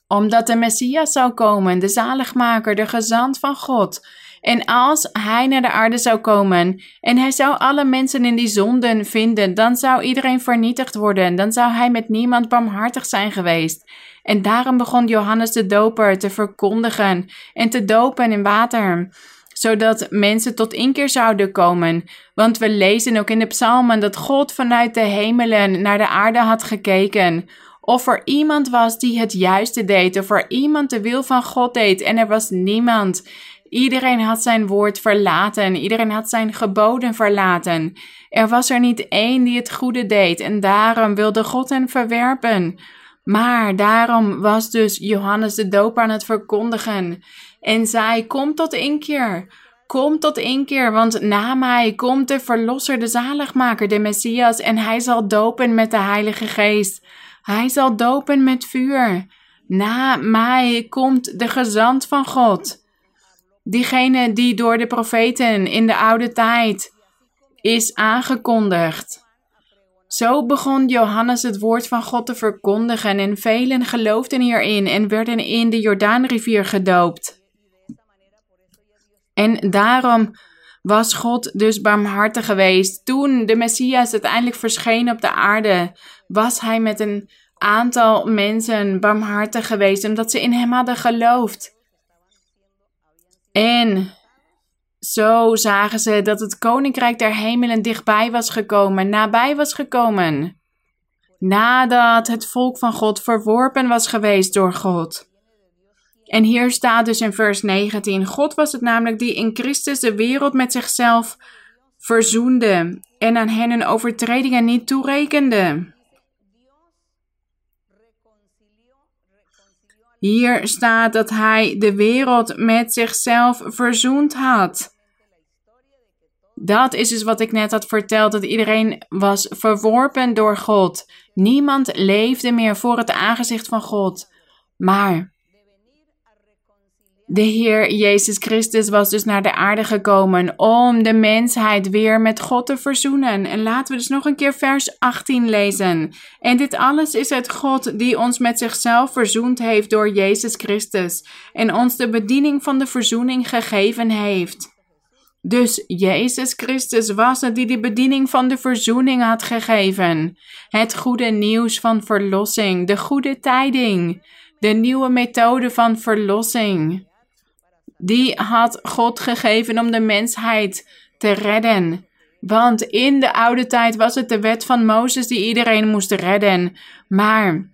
Omdat de Messias zou komen, de zaligmaker, de gezant van God. En als hij naar de aarde zou komen en hij zou alle mensen in die zonden vinden, dan zou iedereen vernietigd worden. Dan zou hij met niemand barmhartig zijn geweest. En daarom begon Johannes de Doper te verkondigen en te dopen in water zodat mensen tot inkeer zouden komen. Want we lezen ook in de psalmen dat God vanuit de hemelen naar de aarde had gekeken. Of er iemand was die het juiste deed, of er iemand de wil van God deed en er was niemand. Iedereen had zijn woord verlaten, iedereen had zijn geboden verlaten. Er was er niet één die het goede deed en daarom wilde God hen verwerpen. Maar daarom was dus Johannes de Doper aan het verkondigen en zei: Kom tot inkeer. Kom tot inkeer, want na mij komt de verlosser, de zaligmaker, de Messias, en hij zal dopen met de Heilige Geest. Hij zal dopen met vuur. Na mij komt de gezant van God. Diegene die door de profeten in de oude tijd is aangekondigd. Zo begon Johannes het woord van God te verkondigen en velen geloofden hierin en werden in de Jordaanrivier gedoopt. En daarom was God dus barmhartig geweest. Toen de Messias uiteindelijk verscheen op de aarde, was hij met een aantal mensen barmhartig geweest, omdat ze in hem hadden geloofd. En Zo zagen ze dat het koninkrijk der hemelen dichtbij was gekomen, nabij was gekomen. Nadat het volk van God verworpen was geweest door God. En hier staat dus in vers 19: God was het namelijk die in Christus de wereld met zichzelf verzoende en aan hen hun overtredingen niet toerekende. Hier staat dat hij de wereld met zichzelf verzoend had. Dat is dus wat ik net had verteld, dat iedereen was verworpen door God. Niemand leefde meer voor het aangezicht van God. Maar de Heer Jezus Christus was dus naar de aarde gekomen om de mensheid weer met God te verzoenen. En laten we dus nog een keer vers 18 lezen. En dit alles is het God die ons met zichzelf verzoend heeft door Jezus Christus en ons de bediening van de verzoening gegeven heeft. Dus Jezus Christus was het die de bediening van de verzoening had gegeven. Het goede nieuws van verlossing, de goede tijding, de nieuwe methode van verlossing. Die had God gegeven om de mensheid te redden. Want in de oude tijd was het de wet van Mozes die iedereen moest redden. Maar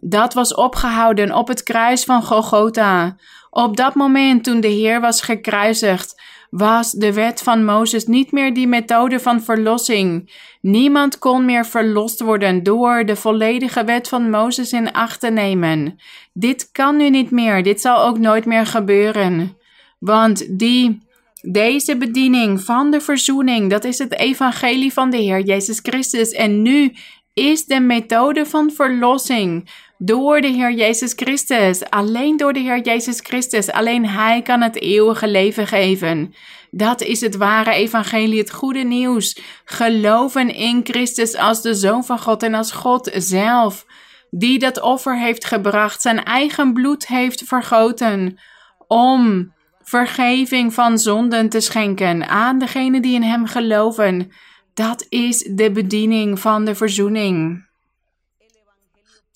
dat was opgehouden op het kruis van Golgotha. Op dat moment toen de Heer was gekruisigd, was de wet van Mozes niet meer die methode van verlossing. Niemand kon meer verlost worden door de volledige wet van Mozes in acht te nemen. Dit kan nu niet meer, dit zal ook nooit meer gebeuren. Want die, deze bediening van de verzoening, dat is het evangelie van de Heer Jezus Christus. En nu is de methode van verlossing door de Heer Jezus Christus. Alleen door de Heer Jezus Christus. Alleen Hij kan het eeuwige leven geven. Dat is het ware evangelie, het goede nieuws. Geloven in Christus als de Zoon van God en als God zelf. Die dat offer heeft gebracht, zijn eigen bloed heeft vergoten. Om vergeving van zonden te schenken aan degenen die in Hem geloven. Dat is de bediening van de verzoening.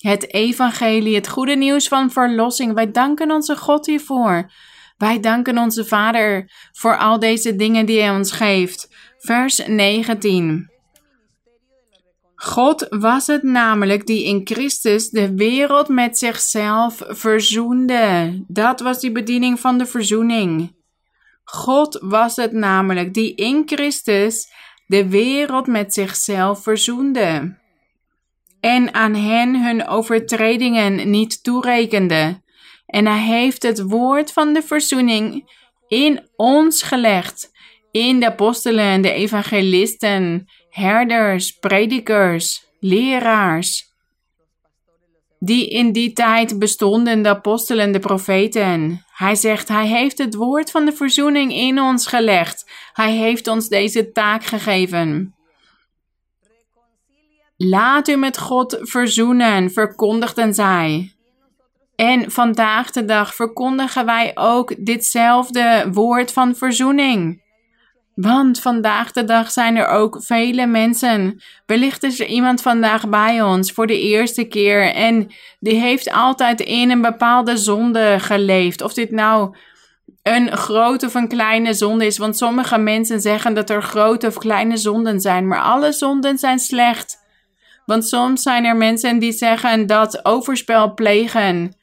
Het evangelie, het goede nieuws van verlossing. Wij danken onze God hiervoor. Wij danken onze Vader voor al deze dingen die Hij ons geeft. Vers 19. God was het namelijk die in Christus de wereld met zichzelf verzoende. Dat was die bediening van de verzoening. God was het namelijk die in Christus de wereld met zichzelf verzoende. En aan hen hun overtredingen niet toerekende. En hij heeft het woord van de verzoening in ons gelegd. In de apostelen, de evangelisten, herders, predikers, leraars. Die in die tijd bestonden, de apostelen, de profeten. Hij zegt, hij heeft het woord van de verzoening in ons gelegd. Hij heeft ons deze taak gegeven. Laat u met God verzoenen, verkondigden zij. En vandaag de dag verkondigen wij ook ditzelfde woord van verzoening. Want vandaag de dag zijn er ook vele mensen. Wellicht is er iemand vandaag bij ons voor de eerste keer en die heeft altijd in een bepaalde zonde geleefd. Of dit nou een grote of een kleine zonde is. Want sommige mensen zeggen dat er grote of kleine zonden zijn, maar alle zonden zijn slecht. Want soms zijn er mensen die zeggen dat overspel plegen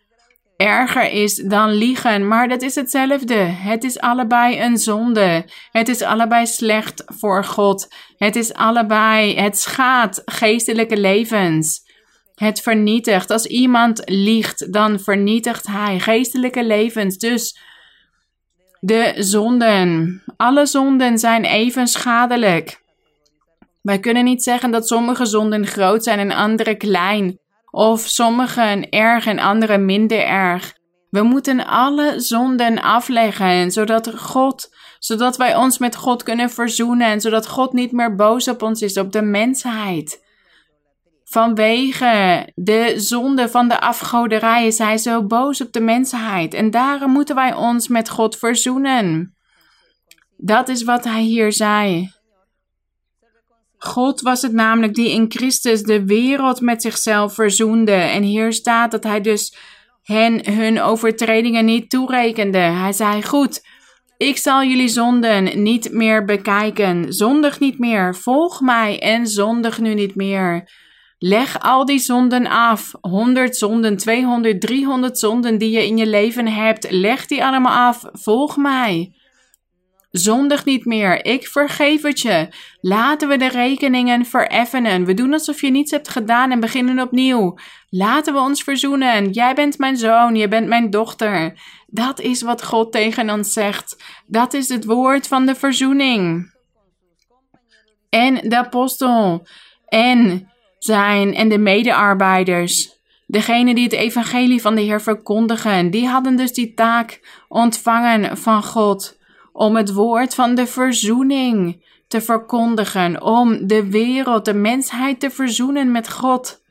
erger is dan liegen, maar dat is hetzelfde. Het is allebei een zonde. Het is allebei slecht voor God. Het is allebei, het schaadt geestelijke levens. Het vernietigt. Als iemand liegt, dan vernietigt hij geestelijke levens. Dus de zonden, alle zonden zijn even schadelijk. Wij kunnen niet zeggen dat sommige zonden groot zijn en andere klein. Of sommigen erg en andere minder erg. We moeten alle zonden afleggen, zodat God, zodat wij ons met God kunnen verzoenen en zodat God niet meer boos op ons is, op de mensheid. Vanwege de zonde van de afgoderij is hij zo boos op de mensheid en daarom moeten wij ons met God verzoenen. Dat is wat hij hier zei. God was het namelijk die in Christus de wereld met zichzelf verzoende. En hier staat dat hij dus hen hun overtredingen niet toerekende. Hij zei: Goed, Ik zal jullie zonden niet meer bekijken. Zondig niet meer. Volg mij en zondig nu niet meer. Leg al die zonden af. 100 zonden, 200, 300 zonden die je in je leven hebt. Leg die allemaal af. Volg mij. Zondig niet meer. Ik vergeef het je. Laten we de rekeningen vereffenen. We doen alsof je niets hebt gedaan en beginnen opnieuw. Laten we ons verzoenen. Jij bent mijn zoon, je bent mijn dochter. Dat is wat God tegen ons zegt. Dat is het woord van de verzoening. En de apostel en zijn en de medearbeiders. Degene die het evangelie van de Heer verkondigen, die hadden dus die taak ontvangen van God om het woord van de verzoening te verkondigen, om de wereld, de mensheid te verzoenen met God.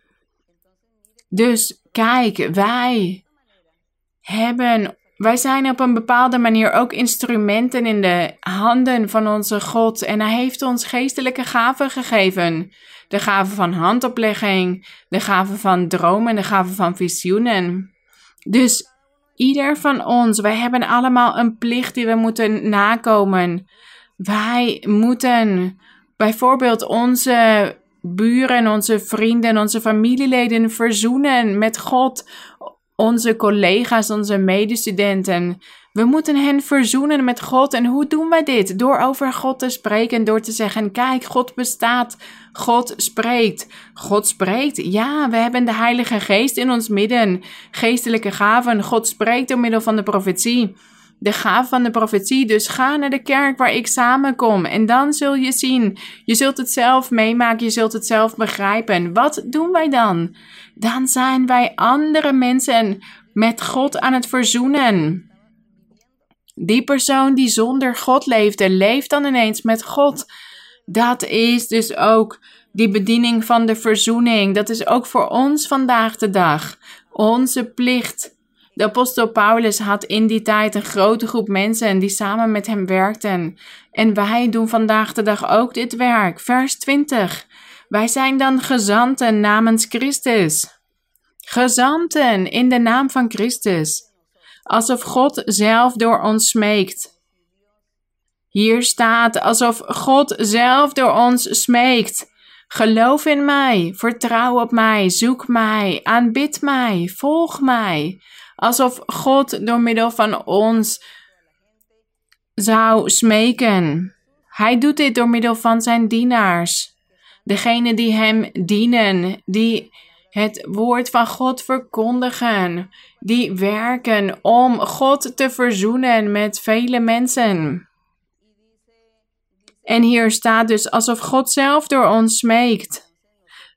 Dus kijk, wij hebben, wij zijn op een bepaalde manier ook instrumenten in de handen van onze God en Hij heeft ons geestelijke gaven gegeven. De gaven van handoplegging, de gaven van dromen, de gaven van visioenen. Dus Ieder van ons, wij hebben allemaal een plicht die we moeten nakomen. Wij moeten bijvoorbeeld onze buren, onze vrienden, onze familieleden verzoenen met God, onze collega's, onze medestudenten. We moeten hen verzoenen met God. En hoe doen wij dit? Door over God te spreken, door te zeggen: Kijk, God bestaat. God spreekt. God spreekt. Ja, we hebben de Heilige Geest in ons midden. Geestelijke gaven. God spreekt door middel van de profetie. De gave van de profetie. Dus ga naar de kerk waar ik samenkom. En dan zul je zien. Je zult het zelf meemaken. Je zult het zelf begrijpen. Wat doen wij dan? Dan zijn wij andere mensen met God aan het verzoenen. Die persoon die zonder God leefde, leeft dan ineens met God. Dat is dus ook die bediening van de verzoening. Dat is ook voor ons vandaag de dag. Onze plicht. De apostel Paulus had in die tijd een grote groep mensen die samen met hem werkten. En wij doen vandaag de dag ook dit werk. Vers 20. Wij zijn dan gezanten namens Christus. Gezanten in de naam van Christus alsof God zelf door ons smeekt. Hier staat alsof God zelf door ons smeekt. Geloof in mij, vertrouw op mij, zoek mij, aanbid mij, volg mij. Alsof God door middel van ons zou smeken. Hij doet dit door middel van zijn dienaars. Degene die hem dienen, die het woord van God verkondigen, die werken om God te verzoenen met vele mensen. En hier staat dus alsof God zelf door ons smeekt.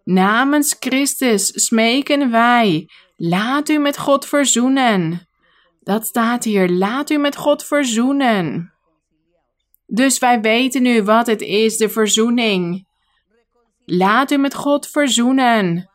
Namens Christus smeken wij, laat u met God verzoenen. Dat staat hier, laat u met God verzoenen. Dus wij weten nu wat het is, de verzoening. Laat u met God verzoenen.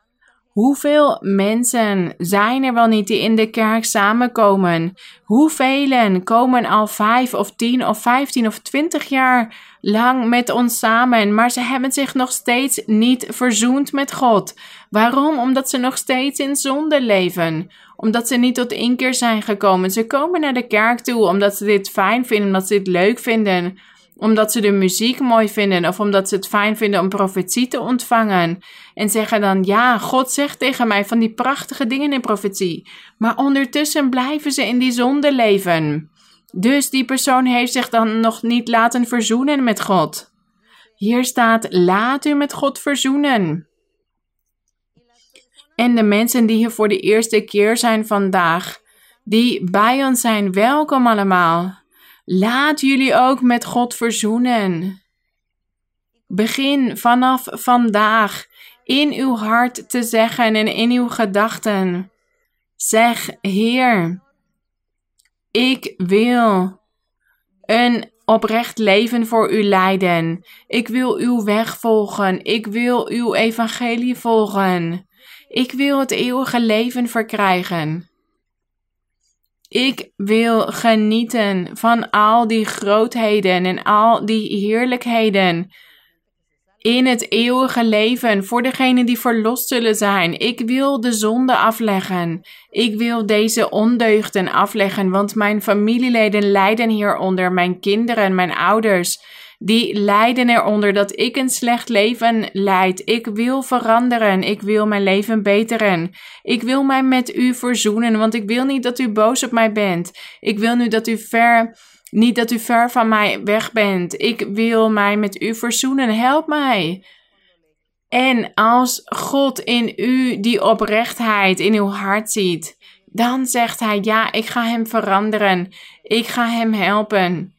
Hoeveel mensen zijn er wel niet die in de kerk samenkomen? Hoeveel komen al vijf of tien of vijftien of twintig jaar lang met ons samen, maar ze hebben zich nog steeds niet verzoend met God? Waarom? Omdat ze nog steeds in zonde leven. Omdat ze niet tot inkeer zijn gekomen. Ze komen naar de kerk toe omdat ze dit fijn vinden, omdat ze dit leuk vinden omdat ze de muziek mooi vinden of omdat ze het fijn vinden om profetie te ontvangen. En zeggen dan, ja, God zegt tegen mij van die prachtige dingen in profetie. Maar ondertussen blijven ze in die zonde leven. Dus die persoon heeft zich dan nog niet laten verzoenen met God. Hier staat, laat u met God verzoenen. En de mensen die hier voor de eerste keer zijn vandaag, die bij ons zijn, welkom allemaal. Laat jullie ook met God verzoenen. Begin vanaf vandaag in uw hart te zeggen en in uw gedachten. Zeg, Heer, ik wil een oprecht leven voor u leiden. Ik wil uw weg volgen. Ik wil uw evangelie volgen. Ik wil het eeuwige leven verkrijgen. Ik wil genieten van al die grootheden en al die heerlijkheden in het eeuwige leven voor degenen die verlost zullen zijn. Ik wil de zonde afleggen. Ik wil deze ondeugden afleggen, want mijn familieleden lijden hieronder, mijn kinderen, mijn ouders. Die lijden eronder dat ik een slecht leven leid. Ik wil veranderen. Ik wil mijn leven beteren. Ik wil mij met u verzoenen, want ik wil niet dat u boos op mij bent. Ik wil nu dat u ver niet dat u ver van mij weg bent. Ik wil mij met u verzoenen. Help mij. En als God in u die oprechtheid in uw hart ziet, dan zegt hij: Ja, ik ga hem veranderen. Ik ga hem helpen.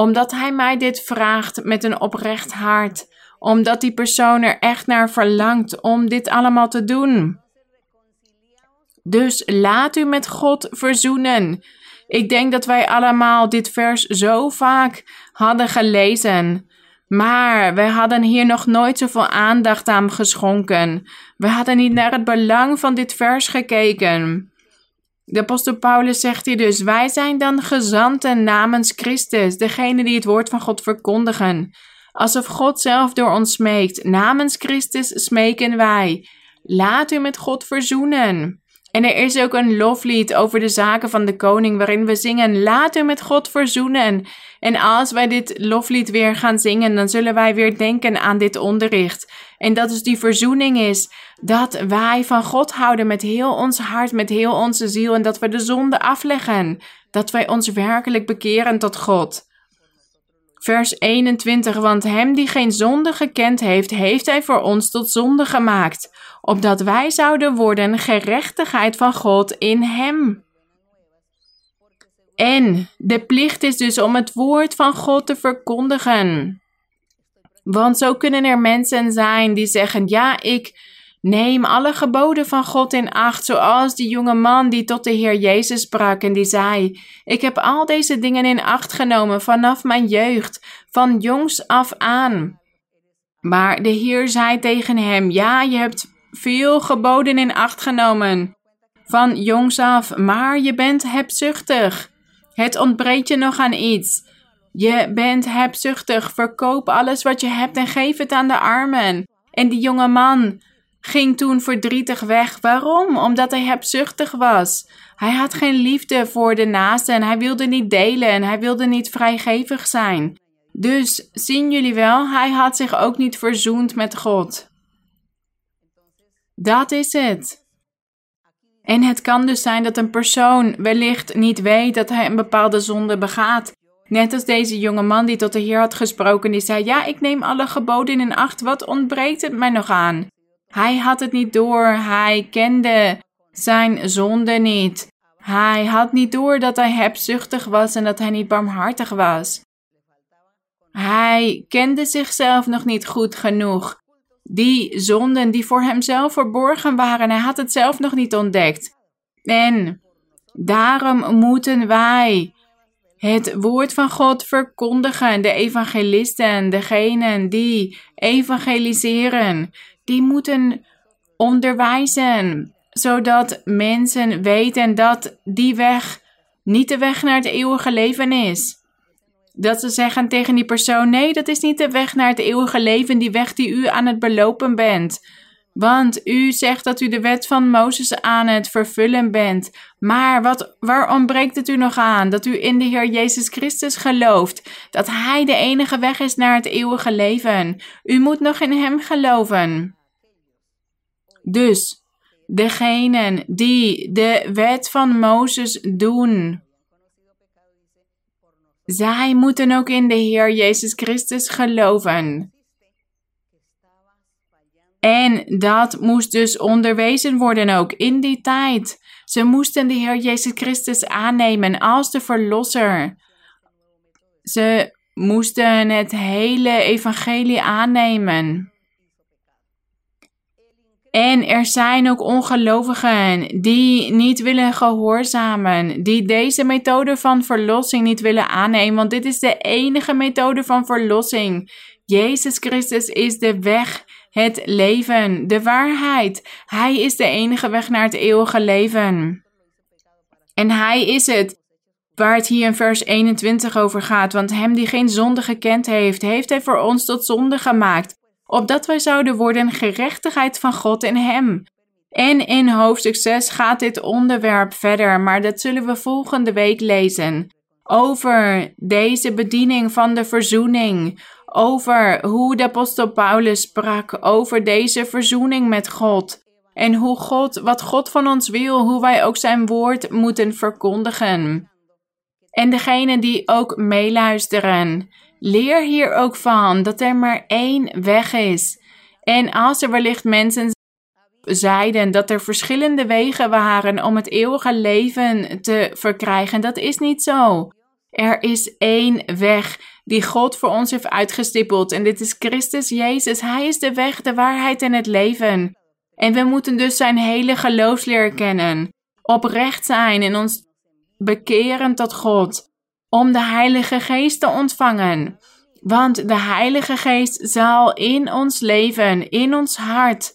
Omdat hij mij dit vraagt met een oprecht hart. Omdat die persoon er echt naar verlangt om dit allemaal te doen. Dus laat u met God verzoenen. Ik denk dat wij allemaal dit vers zo vaak hadden gelezen. Maar wij hadden hier nog nooit zoveel aandacht aan geschonken. We hadden niet naar het belang van dit vers gekeken. De apostel Paulus zegt hier dus: Wij zijn dan gezanten namens Christus, degene die het woord van God verkondigen. Alsof God zelf door ons smeekt. Namens Christus smeken wij. Laat u met God verzoenen. En er is ook een loflied over de zaken van de koning, waarin we zingen: Laat u met God verzoenen. En als wij dit loflied weer gaan zingen, dan zullen wij weer denken aan dit onderricht. En dat is die verzoening is dat wij van God houden met heel ons hart, met heel onze ziel. En dat we de zonde afleggen. Dat wij ons werkelijk bekeren tot God. Vers 21, want hem die geen zonde gekend heeft, heeft hij voor ons tot zonde gemaakt, opdat wij zouden worden gerechtigheid van God in hem. En de plicht is dus om het woord van God te verkondigen. Want zo kunnen er mensen zijn die zeggen: Ja, ik Neem alle geboden van God in acht, zoals die jonge man die tot de Heer Jezus sprak en die zei: Ik heb al deze dingen in acht genomen vanaf mijn jeugd, van jongs af aan. Maar de Heer zei tegen hem: Ja, je hebt veel geboden in acht genomen van jongs af, maar je bent hebzuchtig. Het ontbreekt je nog aan iets. Je bent hebzuchtig. Verkoop alles wat je hebt en geef het aan de armen. En die jonge man ging toen verdrietig weg. Waarom? Omdat hij hebzuchtig was. Hij had geen liefde voor de naaste en hij wilde niet delen en hij wilde niet vrijgevig zijn. Dus zien jullie wel, hij had zich ook niet verzoend met God. Dat is het. En het kan dus zijn dat een persoon wellicht niet weet dat hij een bepaalde zonde begaat. Net als deze jonge man die tot de Heer had gesproken, die zei: Ja, ik neem alle geboden in acht, wat ontbreekt het mij nog aan? Hij had het niet door, hij kende zijn zonde niet. Hij had niet door dat hij hebzuchtig was en dat hij niet barmhartig was. Hij kende zichzelf nog niet goed genoeg. Die zonden die voor hemzelf verborgen waren, hij had het zelf nog niet ontdekt. En daarom moeten wij het woord van God verkondigen, de evangelisten, degenen die evangeliseren die moeten onderwijzen, zodat mensen weten dat die weg niet de weg naar het eeuwige leven is. Dat ze zeggen tegen die persoon: nee, dat is niet de weg naar het eeuwige leven, die weg die u aan het belopen bent. Want u zegt dat u de wet van Mozes aan het vervullen bent. Maar wat, waar ontbreekt het u nog aan? Dat u in de Heer Jezus Christus gelooft. Dat Hij de enige weg is naar het eeuwige leven. U moet nog in Hem geloven. Dus degenen die de wet van Mozes doen, zij moeten ook in de Heer Jezus Christus geloven. En dat moest dus onderwezen worden ook in die tijd. Ze moesten de Heer Jezus Christus aannemen als de Verlosser. Ze moesten het hele evangelie aannemen. En er zijn ook ongelovigen die niet willen gehoorzamen, die deze methode van verlossing niet willen aannemen, want dit is de enige methode van verlossing. Jezus Christus is de weg, het leven, de waarheid. Hij is de enige weg naar het eeuwige leven. En Hij is het waar het hier in vers 21 over gaat, want Hem die geen zonde gekend heeft, heeft Hij voor ons tot zonde gemaakt opdat wij zouden worden gerechtigheid van God in Hem. En in hoofdstuk 6 gaat dit onderwerp verder, maar dat zullen we volgende week lezen. Over deze bediening van de verzoening, over hoe de apostel Paulus sprak over deze verzoening met God. En hoe God, wat God van ons wil, hoe wij ook zijn woord moeten verkondigen. En degene die ook meeluisteren, leer hier ook van dat er maar één weg is. En als er wellicht mensen zeiden dat er verschillende wegen waren om het eeuwige leven te verkrijgen, dat is niet zo. Er is één weg die God voor ons heeft uitgestippeld en dit is Christus Jezus. Hij is de weg, de waarheid en het leven. En we moeten dus zijn hele geloofsleer kennen, oprecht zijn en ons bekeren tot God, om de Heilige Geest te ontvangen. Want de Heilige Geest zal in ons leven, in ons hart,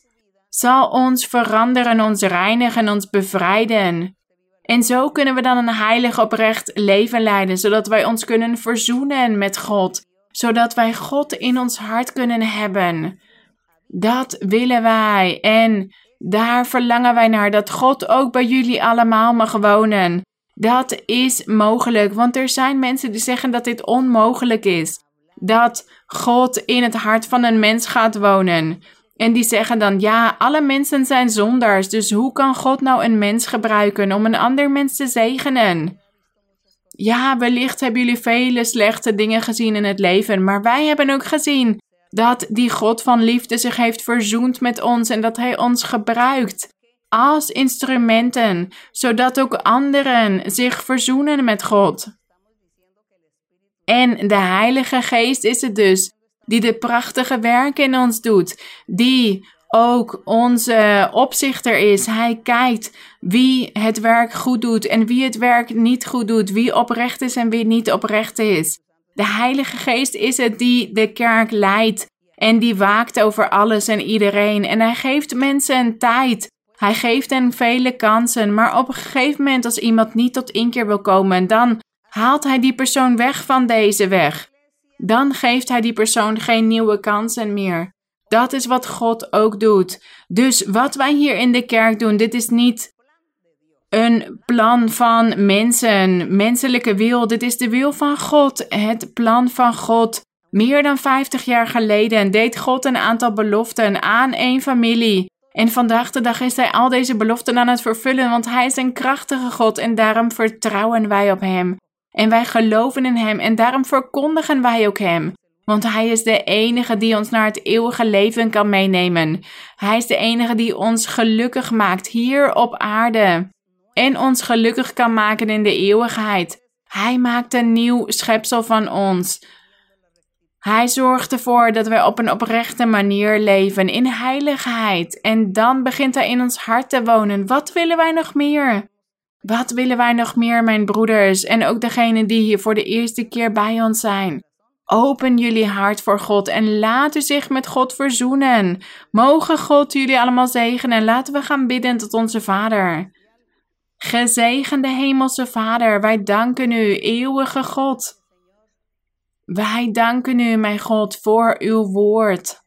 zal ons veranderen, ons reinigen, ons bevrijden. En zo kunnen we dan een heilig oprecht leven leiden, zodat wij ons kunnen verzoenen met God, zodat wij God in ons hart kunnen hebben. Dat willen wij en daar verlangen wij naar dat God ook bij jullie allemaal mag wonen. Dat is mogelijk, want er zijn mensen die zeggen dat dit onmogelijk is. Dat God in het hart van een mens gaat wonen. En die zeggen dan, ja, alle mensen zijn zondaars, dus hoe kan God nou een mens gebruiken om een ander mens te zegenen? Ja, wellicht hebben jullie vele slechte dingen gezien in het leven, maar wij hebben ook gezien dat die God van liefde zich heeft verzoend met ons en dat Hij ons gebruikt als instrumenten, zodat ook anderen zich verzoenen met God. En de Heilige Geest is het dus die de prachtige werken in ons doet, die ook onze opzichter is. Hij kijkt wie het werk goed doet en wie het werk niet goed doet, wie oprecht is en wie niet oprecht is. De Heilige Geest is het die de kerk leidt en die waakt over alles en iedereen. En hij geeft mensen tijd. Hij geeft hen vele kansen, maar op een gegeven moment als iemand niet tot inkeer wil komen, dan haalt hij die persoon weg van deze weg dan geeft hij die persoon geen nieuwe kansen meer. Dat is wat God ook doet. Dus wat wij hier in de kerk doen, dit is niet een plan van mensen, menselijke wil. Dit is de wil van God, het plan van God. Meer dan 50 jaar geleden deed God een aantal beloften aan één familie. En vandaag de dag is hij al deze beloften aan het vervullen, want hij is een krachtige God en daarom vertrouwen wij op hem. En wij geloven in Hem en daarom verkondigen wij ook Hem. Want Hij is de enige die ons naar het eeuwige leven kan meenemen. Hij is de enige die ons gelukkig maakt hier op aarde. En ons gelukkig kan maken in de eeuwigheid. Hij maakt een nieuw schepsel van ons. Hij zorgt ervoor dat wij op een oprechte manier leven in heiligheid. En dan begint Hij in ons hart te wonen. Wat willen wij nog meer? Wat willen wij nog meer, mijn broeders en ook degenen die hier voor de eerste keer bij ons zijn? Open jullie hart voor God en laat u zich met God verzoenen. Mogen God jullie allemaal zegenen en laten we gaan bidden tot onze Vader. Gezegende Hemelse Vader, wij danken u, eeuwige God. Wij danken u, mijn God, voor uw woord.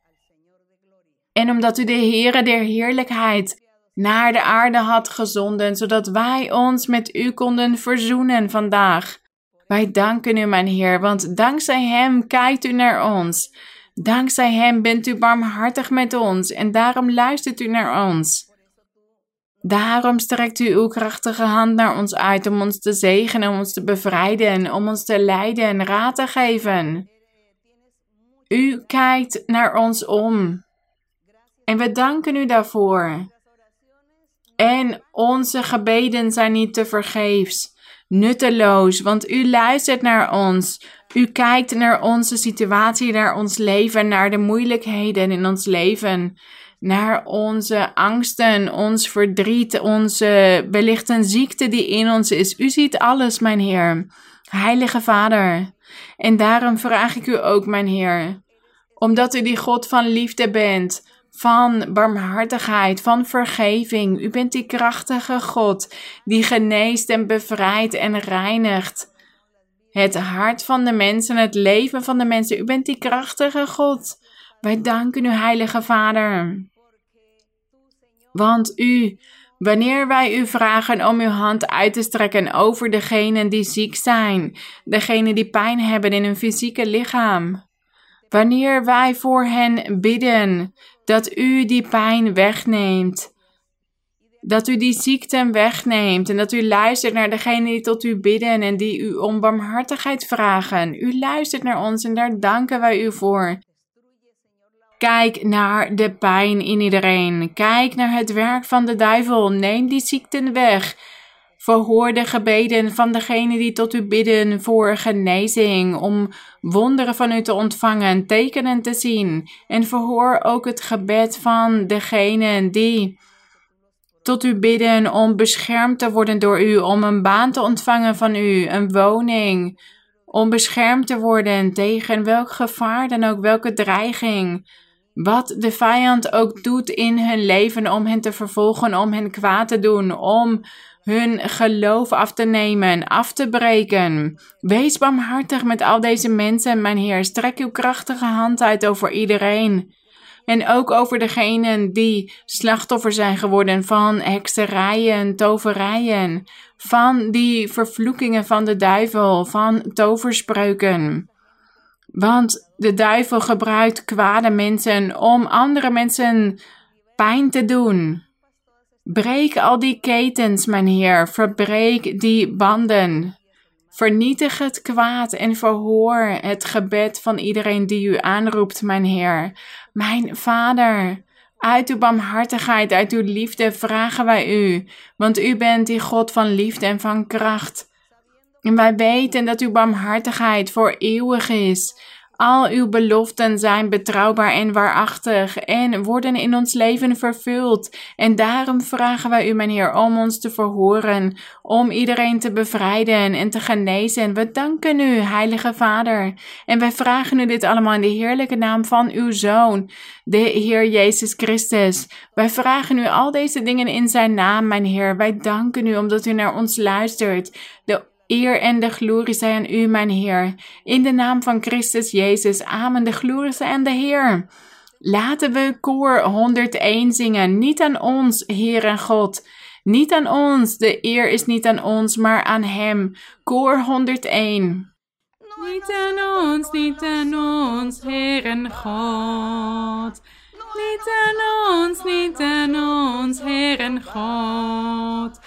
En omdat u de Heere der Heerlijkheid naar de aarde had gezonden, zodat wij ons met u konden verzoenen vandaag. Wij danken u, mijn Heer, want dankzij Hem kijkt u naar ons. Dankzij Hem bent u barmhartig met ons en daarom luistert u naar ons. Daarom strekt u uw krachtige hand naar ons uit om ons te zegenen, om ons te bevrijden, om ons te leiden en raad te geven. U kijkt naar ons om. En we danken u daarvoor. En onze gebeden zijn niet te vergeefs, nutteloos, want u luistert naar ons. U kijkt naar onze situatie, naar ons leven, naar de moeilijkheden in ons leven, naar onze angsten, ons verdriet, onze wellicht een ziekte die in ons is. U ziet alles, mijn Heer. Heilige Vader. En daarom vraag ik u ook, mijn Heer, omdat u die God van liefde bent van barmhartigheid, van vergeving. U bent die krachtige God die geneest en bevrijdt en reinigt. Het hart van de mensen, het leven van de mensen. U bent die krachtige God. Wij danken u, Heilige Vader. Want u, wanneer wij u vragen om uw hand uit te strekken over degenen die ziek zijn, degenen die pijn hebben in hun fysieke lichaam, wanneer wij voor hen bidden dat u die pijn wegneemt, dat u die ziekten wegneemt en dat u luistert naar degenen die tot u bidden en die u om barmhartigheid vragen. U luistert naar ons en daar danken wij u voor. Kijk naar de pijn in iedereen. Kijk naar het werk van de duivel. Neem die ziekten weg. Verhoor de gebeden van degenen die tot u bidden voor genezing, om wonderen van u te ontvangen, tekenen te zien. En verhoor ook het gebed van degenen die tot u bidden om beschermd te worden door u, om een baan te ontvangen van u, een woning, om beschermd te worden tegen welk gevaar dan ook, welke dreiging. Wat de vijand ook doet in hun leven om hen te vervolgen, om hen kwaad te doen, om hun geloof af te nemen, af te breken. Wees barmhartig met al deze mensen, mijn Heer. Strek uw krachtige hand uit over iedereen. En ook over degenen die slachtoffer zijn geworden van hekserijen, toverijen, van die vervloekingen van de duivel, van toverspreuken. Want de duivel gebruikt kwade mensen om andere mensen pijn te doen. Breek al die ketens, mijn Heer, verbreek die banden. Vernietig het kwaad en verhoor het gebed van iedereen die u aanroept, mijn Heer. Mijn Vader, uit uw barmhartigheid, uit uw liefde vragen wij u, want u bent die God van liefde en van kracht. En wij weten dat uw barmhartigheid voor eeuwig is. Al uw beloften zijn betrouwbaar en waarachtig en worden in ons leven vervuld. En daarom vragen wij u, mijn om ons te verhoren, om iedereen te bevrijden en te genezen. We danken u, Heilige Vader. En wij vragen u dit allemaal in de heerlijke naam van uw Zoon, de Heer Jezus Christus. Wij vragen u al deze dingen in zijn naam, mijn Heer. Wij danken u omdat u naar ons luistert. De Eer en de glorie zij aan u, mijn Heer. In de naam van Christus Jezus. Amen. De glorie zij aan de Heer. Laten we koor 101 zingen. Niet aan ons, Heer en God. Niet aan ons. De eer is niet aan ons, maar aan Hem. Koor 101. Niet aan ons, niet aan ons, Heer en God. Niet aan ons, niet aan ons, Heer en God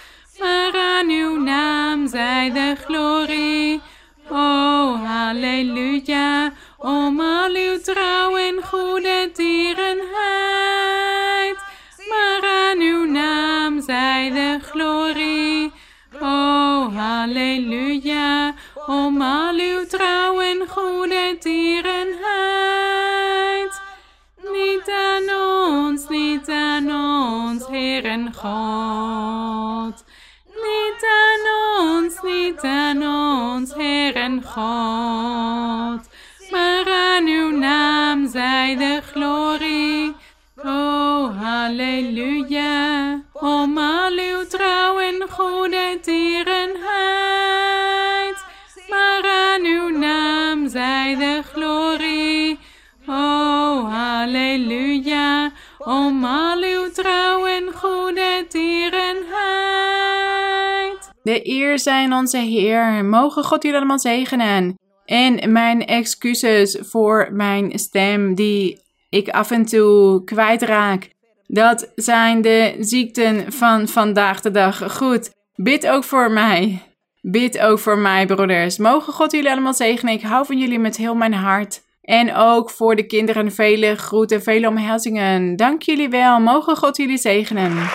maar aan uw naam zij de glorie. O, halleluja, om al uw trouw en goede tierenheid. Maar aan uw naam zij de glorie. O, halleluja, om al uw trouw en goede tierenheid. Niet aan ons, niet aan ons, Heer en God niet aan ons, Heer en God. Maar aan uw naam zij de glorie. O, halleluja. Om al uw trouw en goede tierenheid. De eer zijn onze Heer. Mogen God jullie allemaal zegenen. En mijn excuses voor mijn stem die ik af en toe kwijtraak. Dat zijn de ziekten van vandaag de dag. Goed, bid ook voor mij. Bid ook voor mij, broeders. Mogen God jullie allemaal zegenen. Ik hou van jullie met heel mijn hart. En ook voor de kinderen vele groeten, vele omhelzingen. Dank jullie wel. Mogen God jullie zegenen.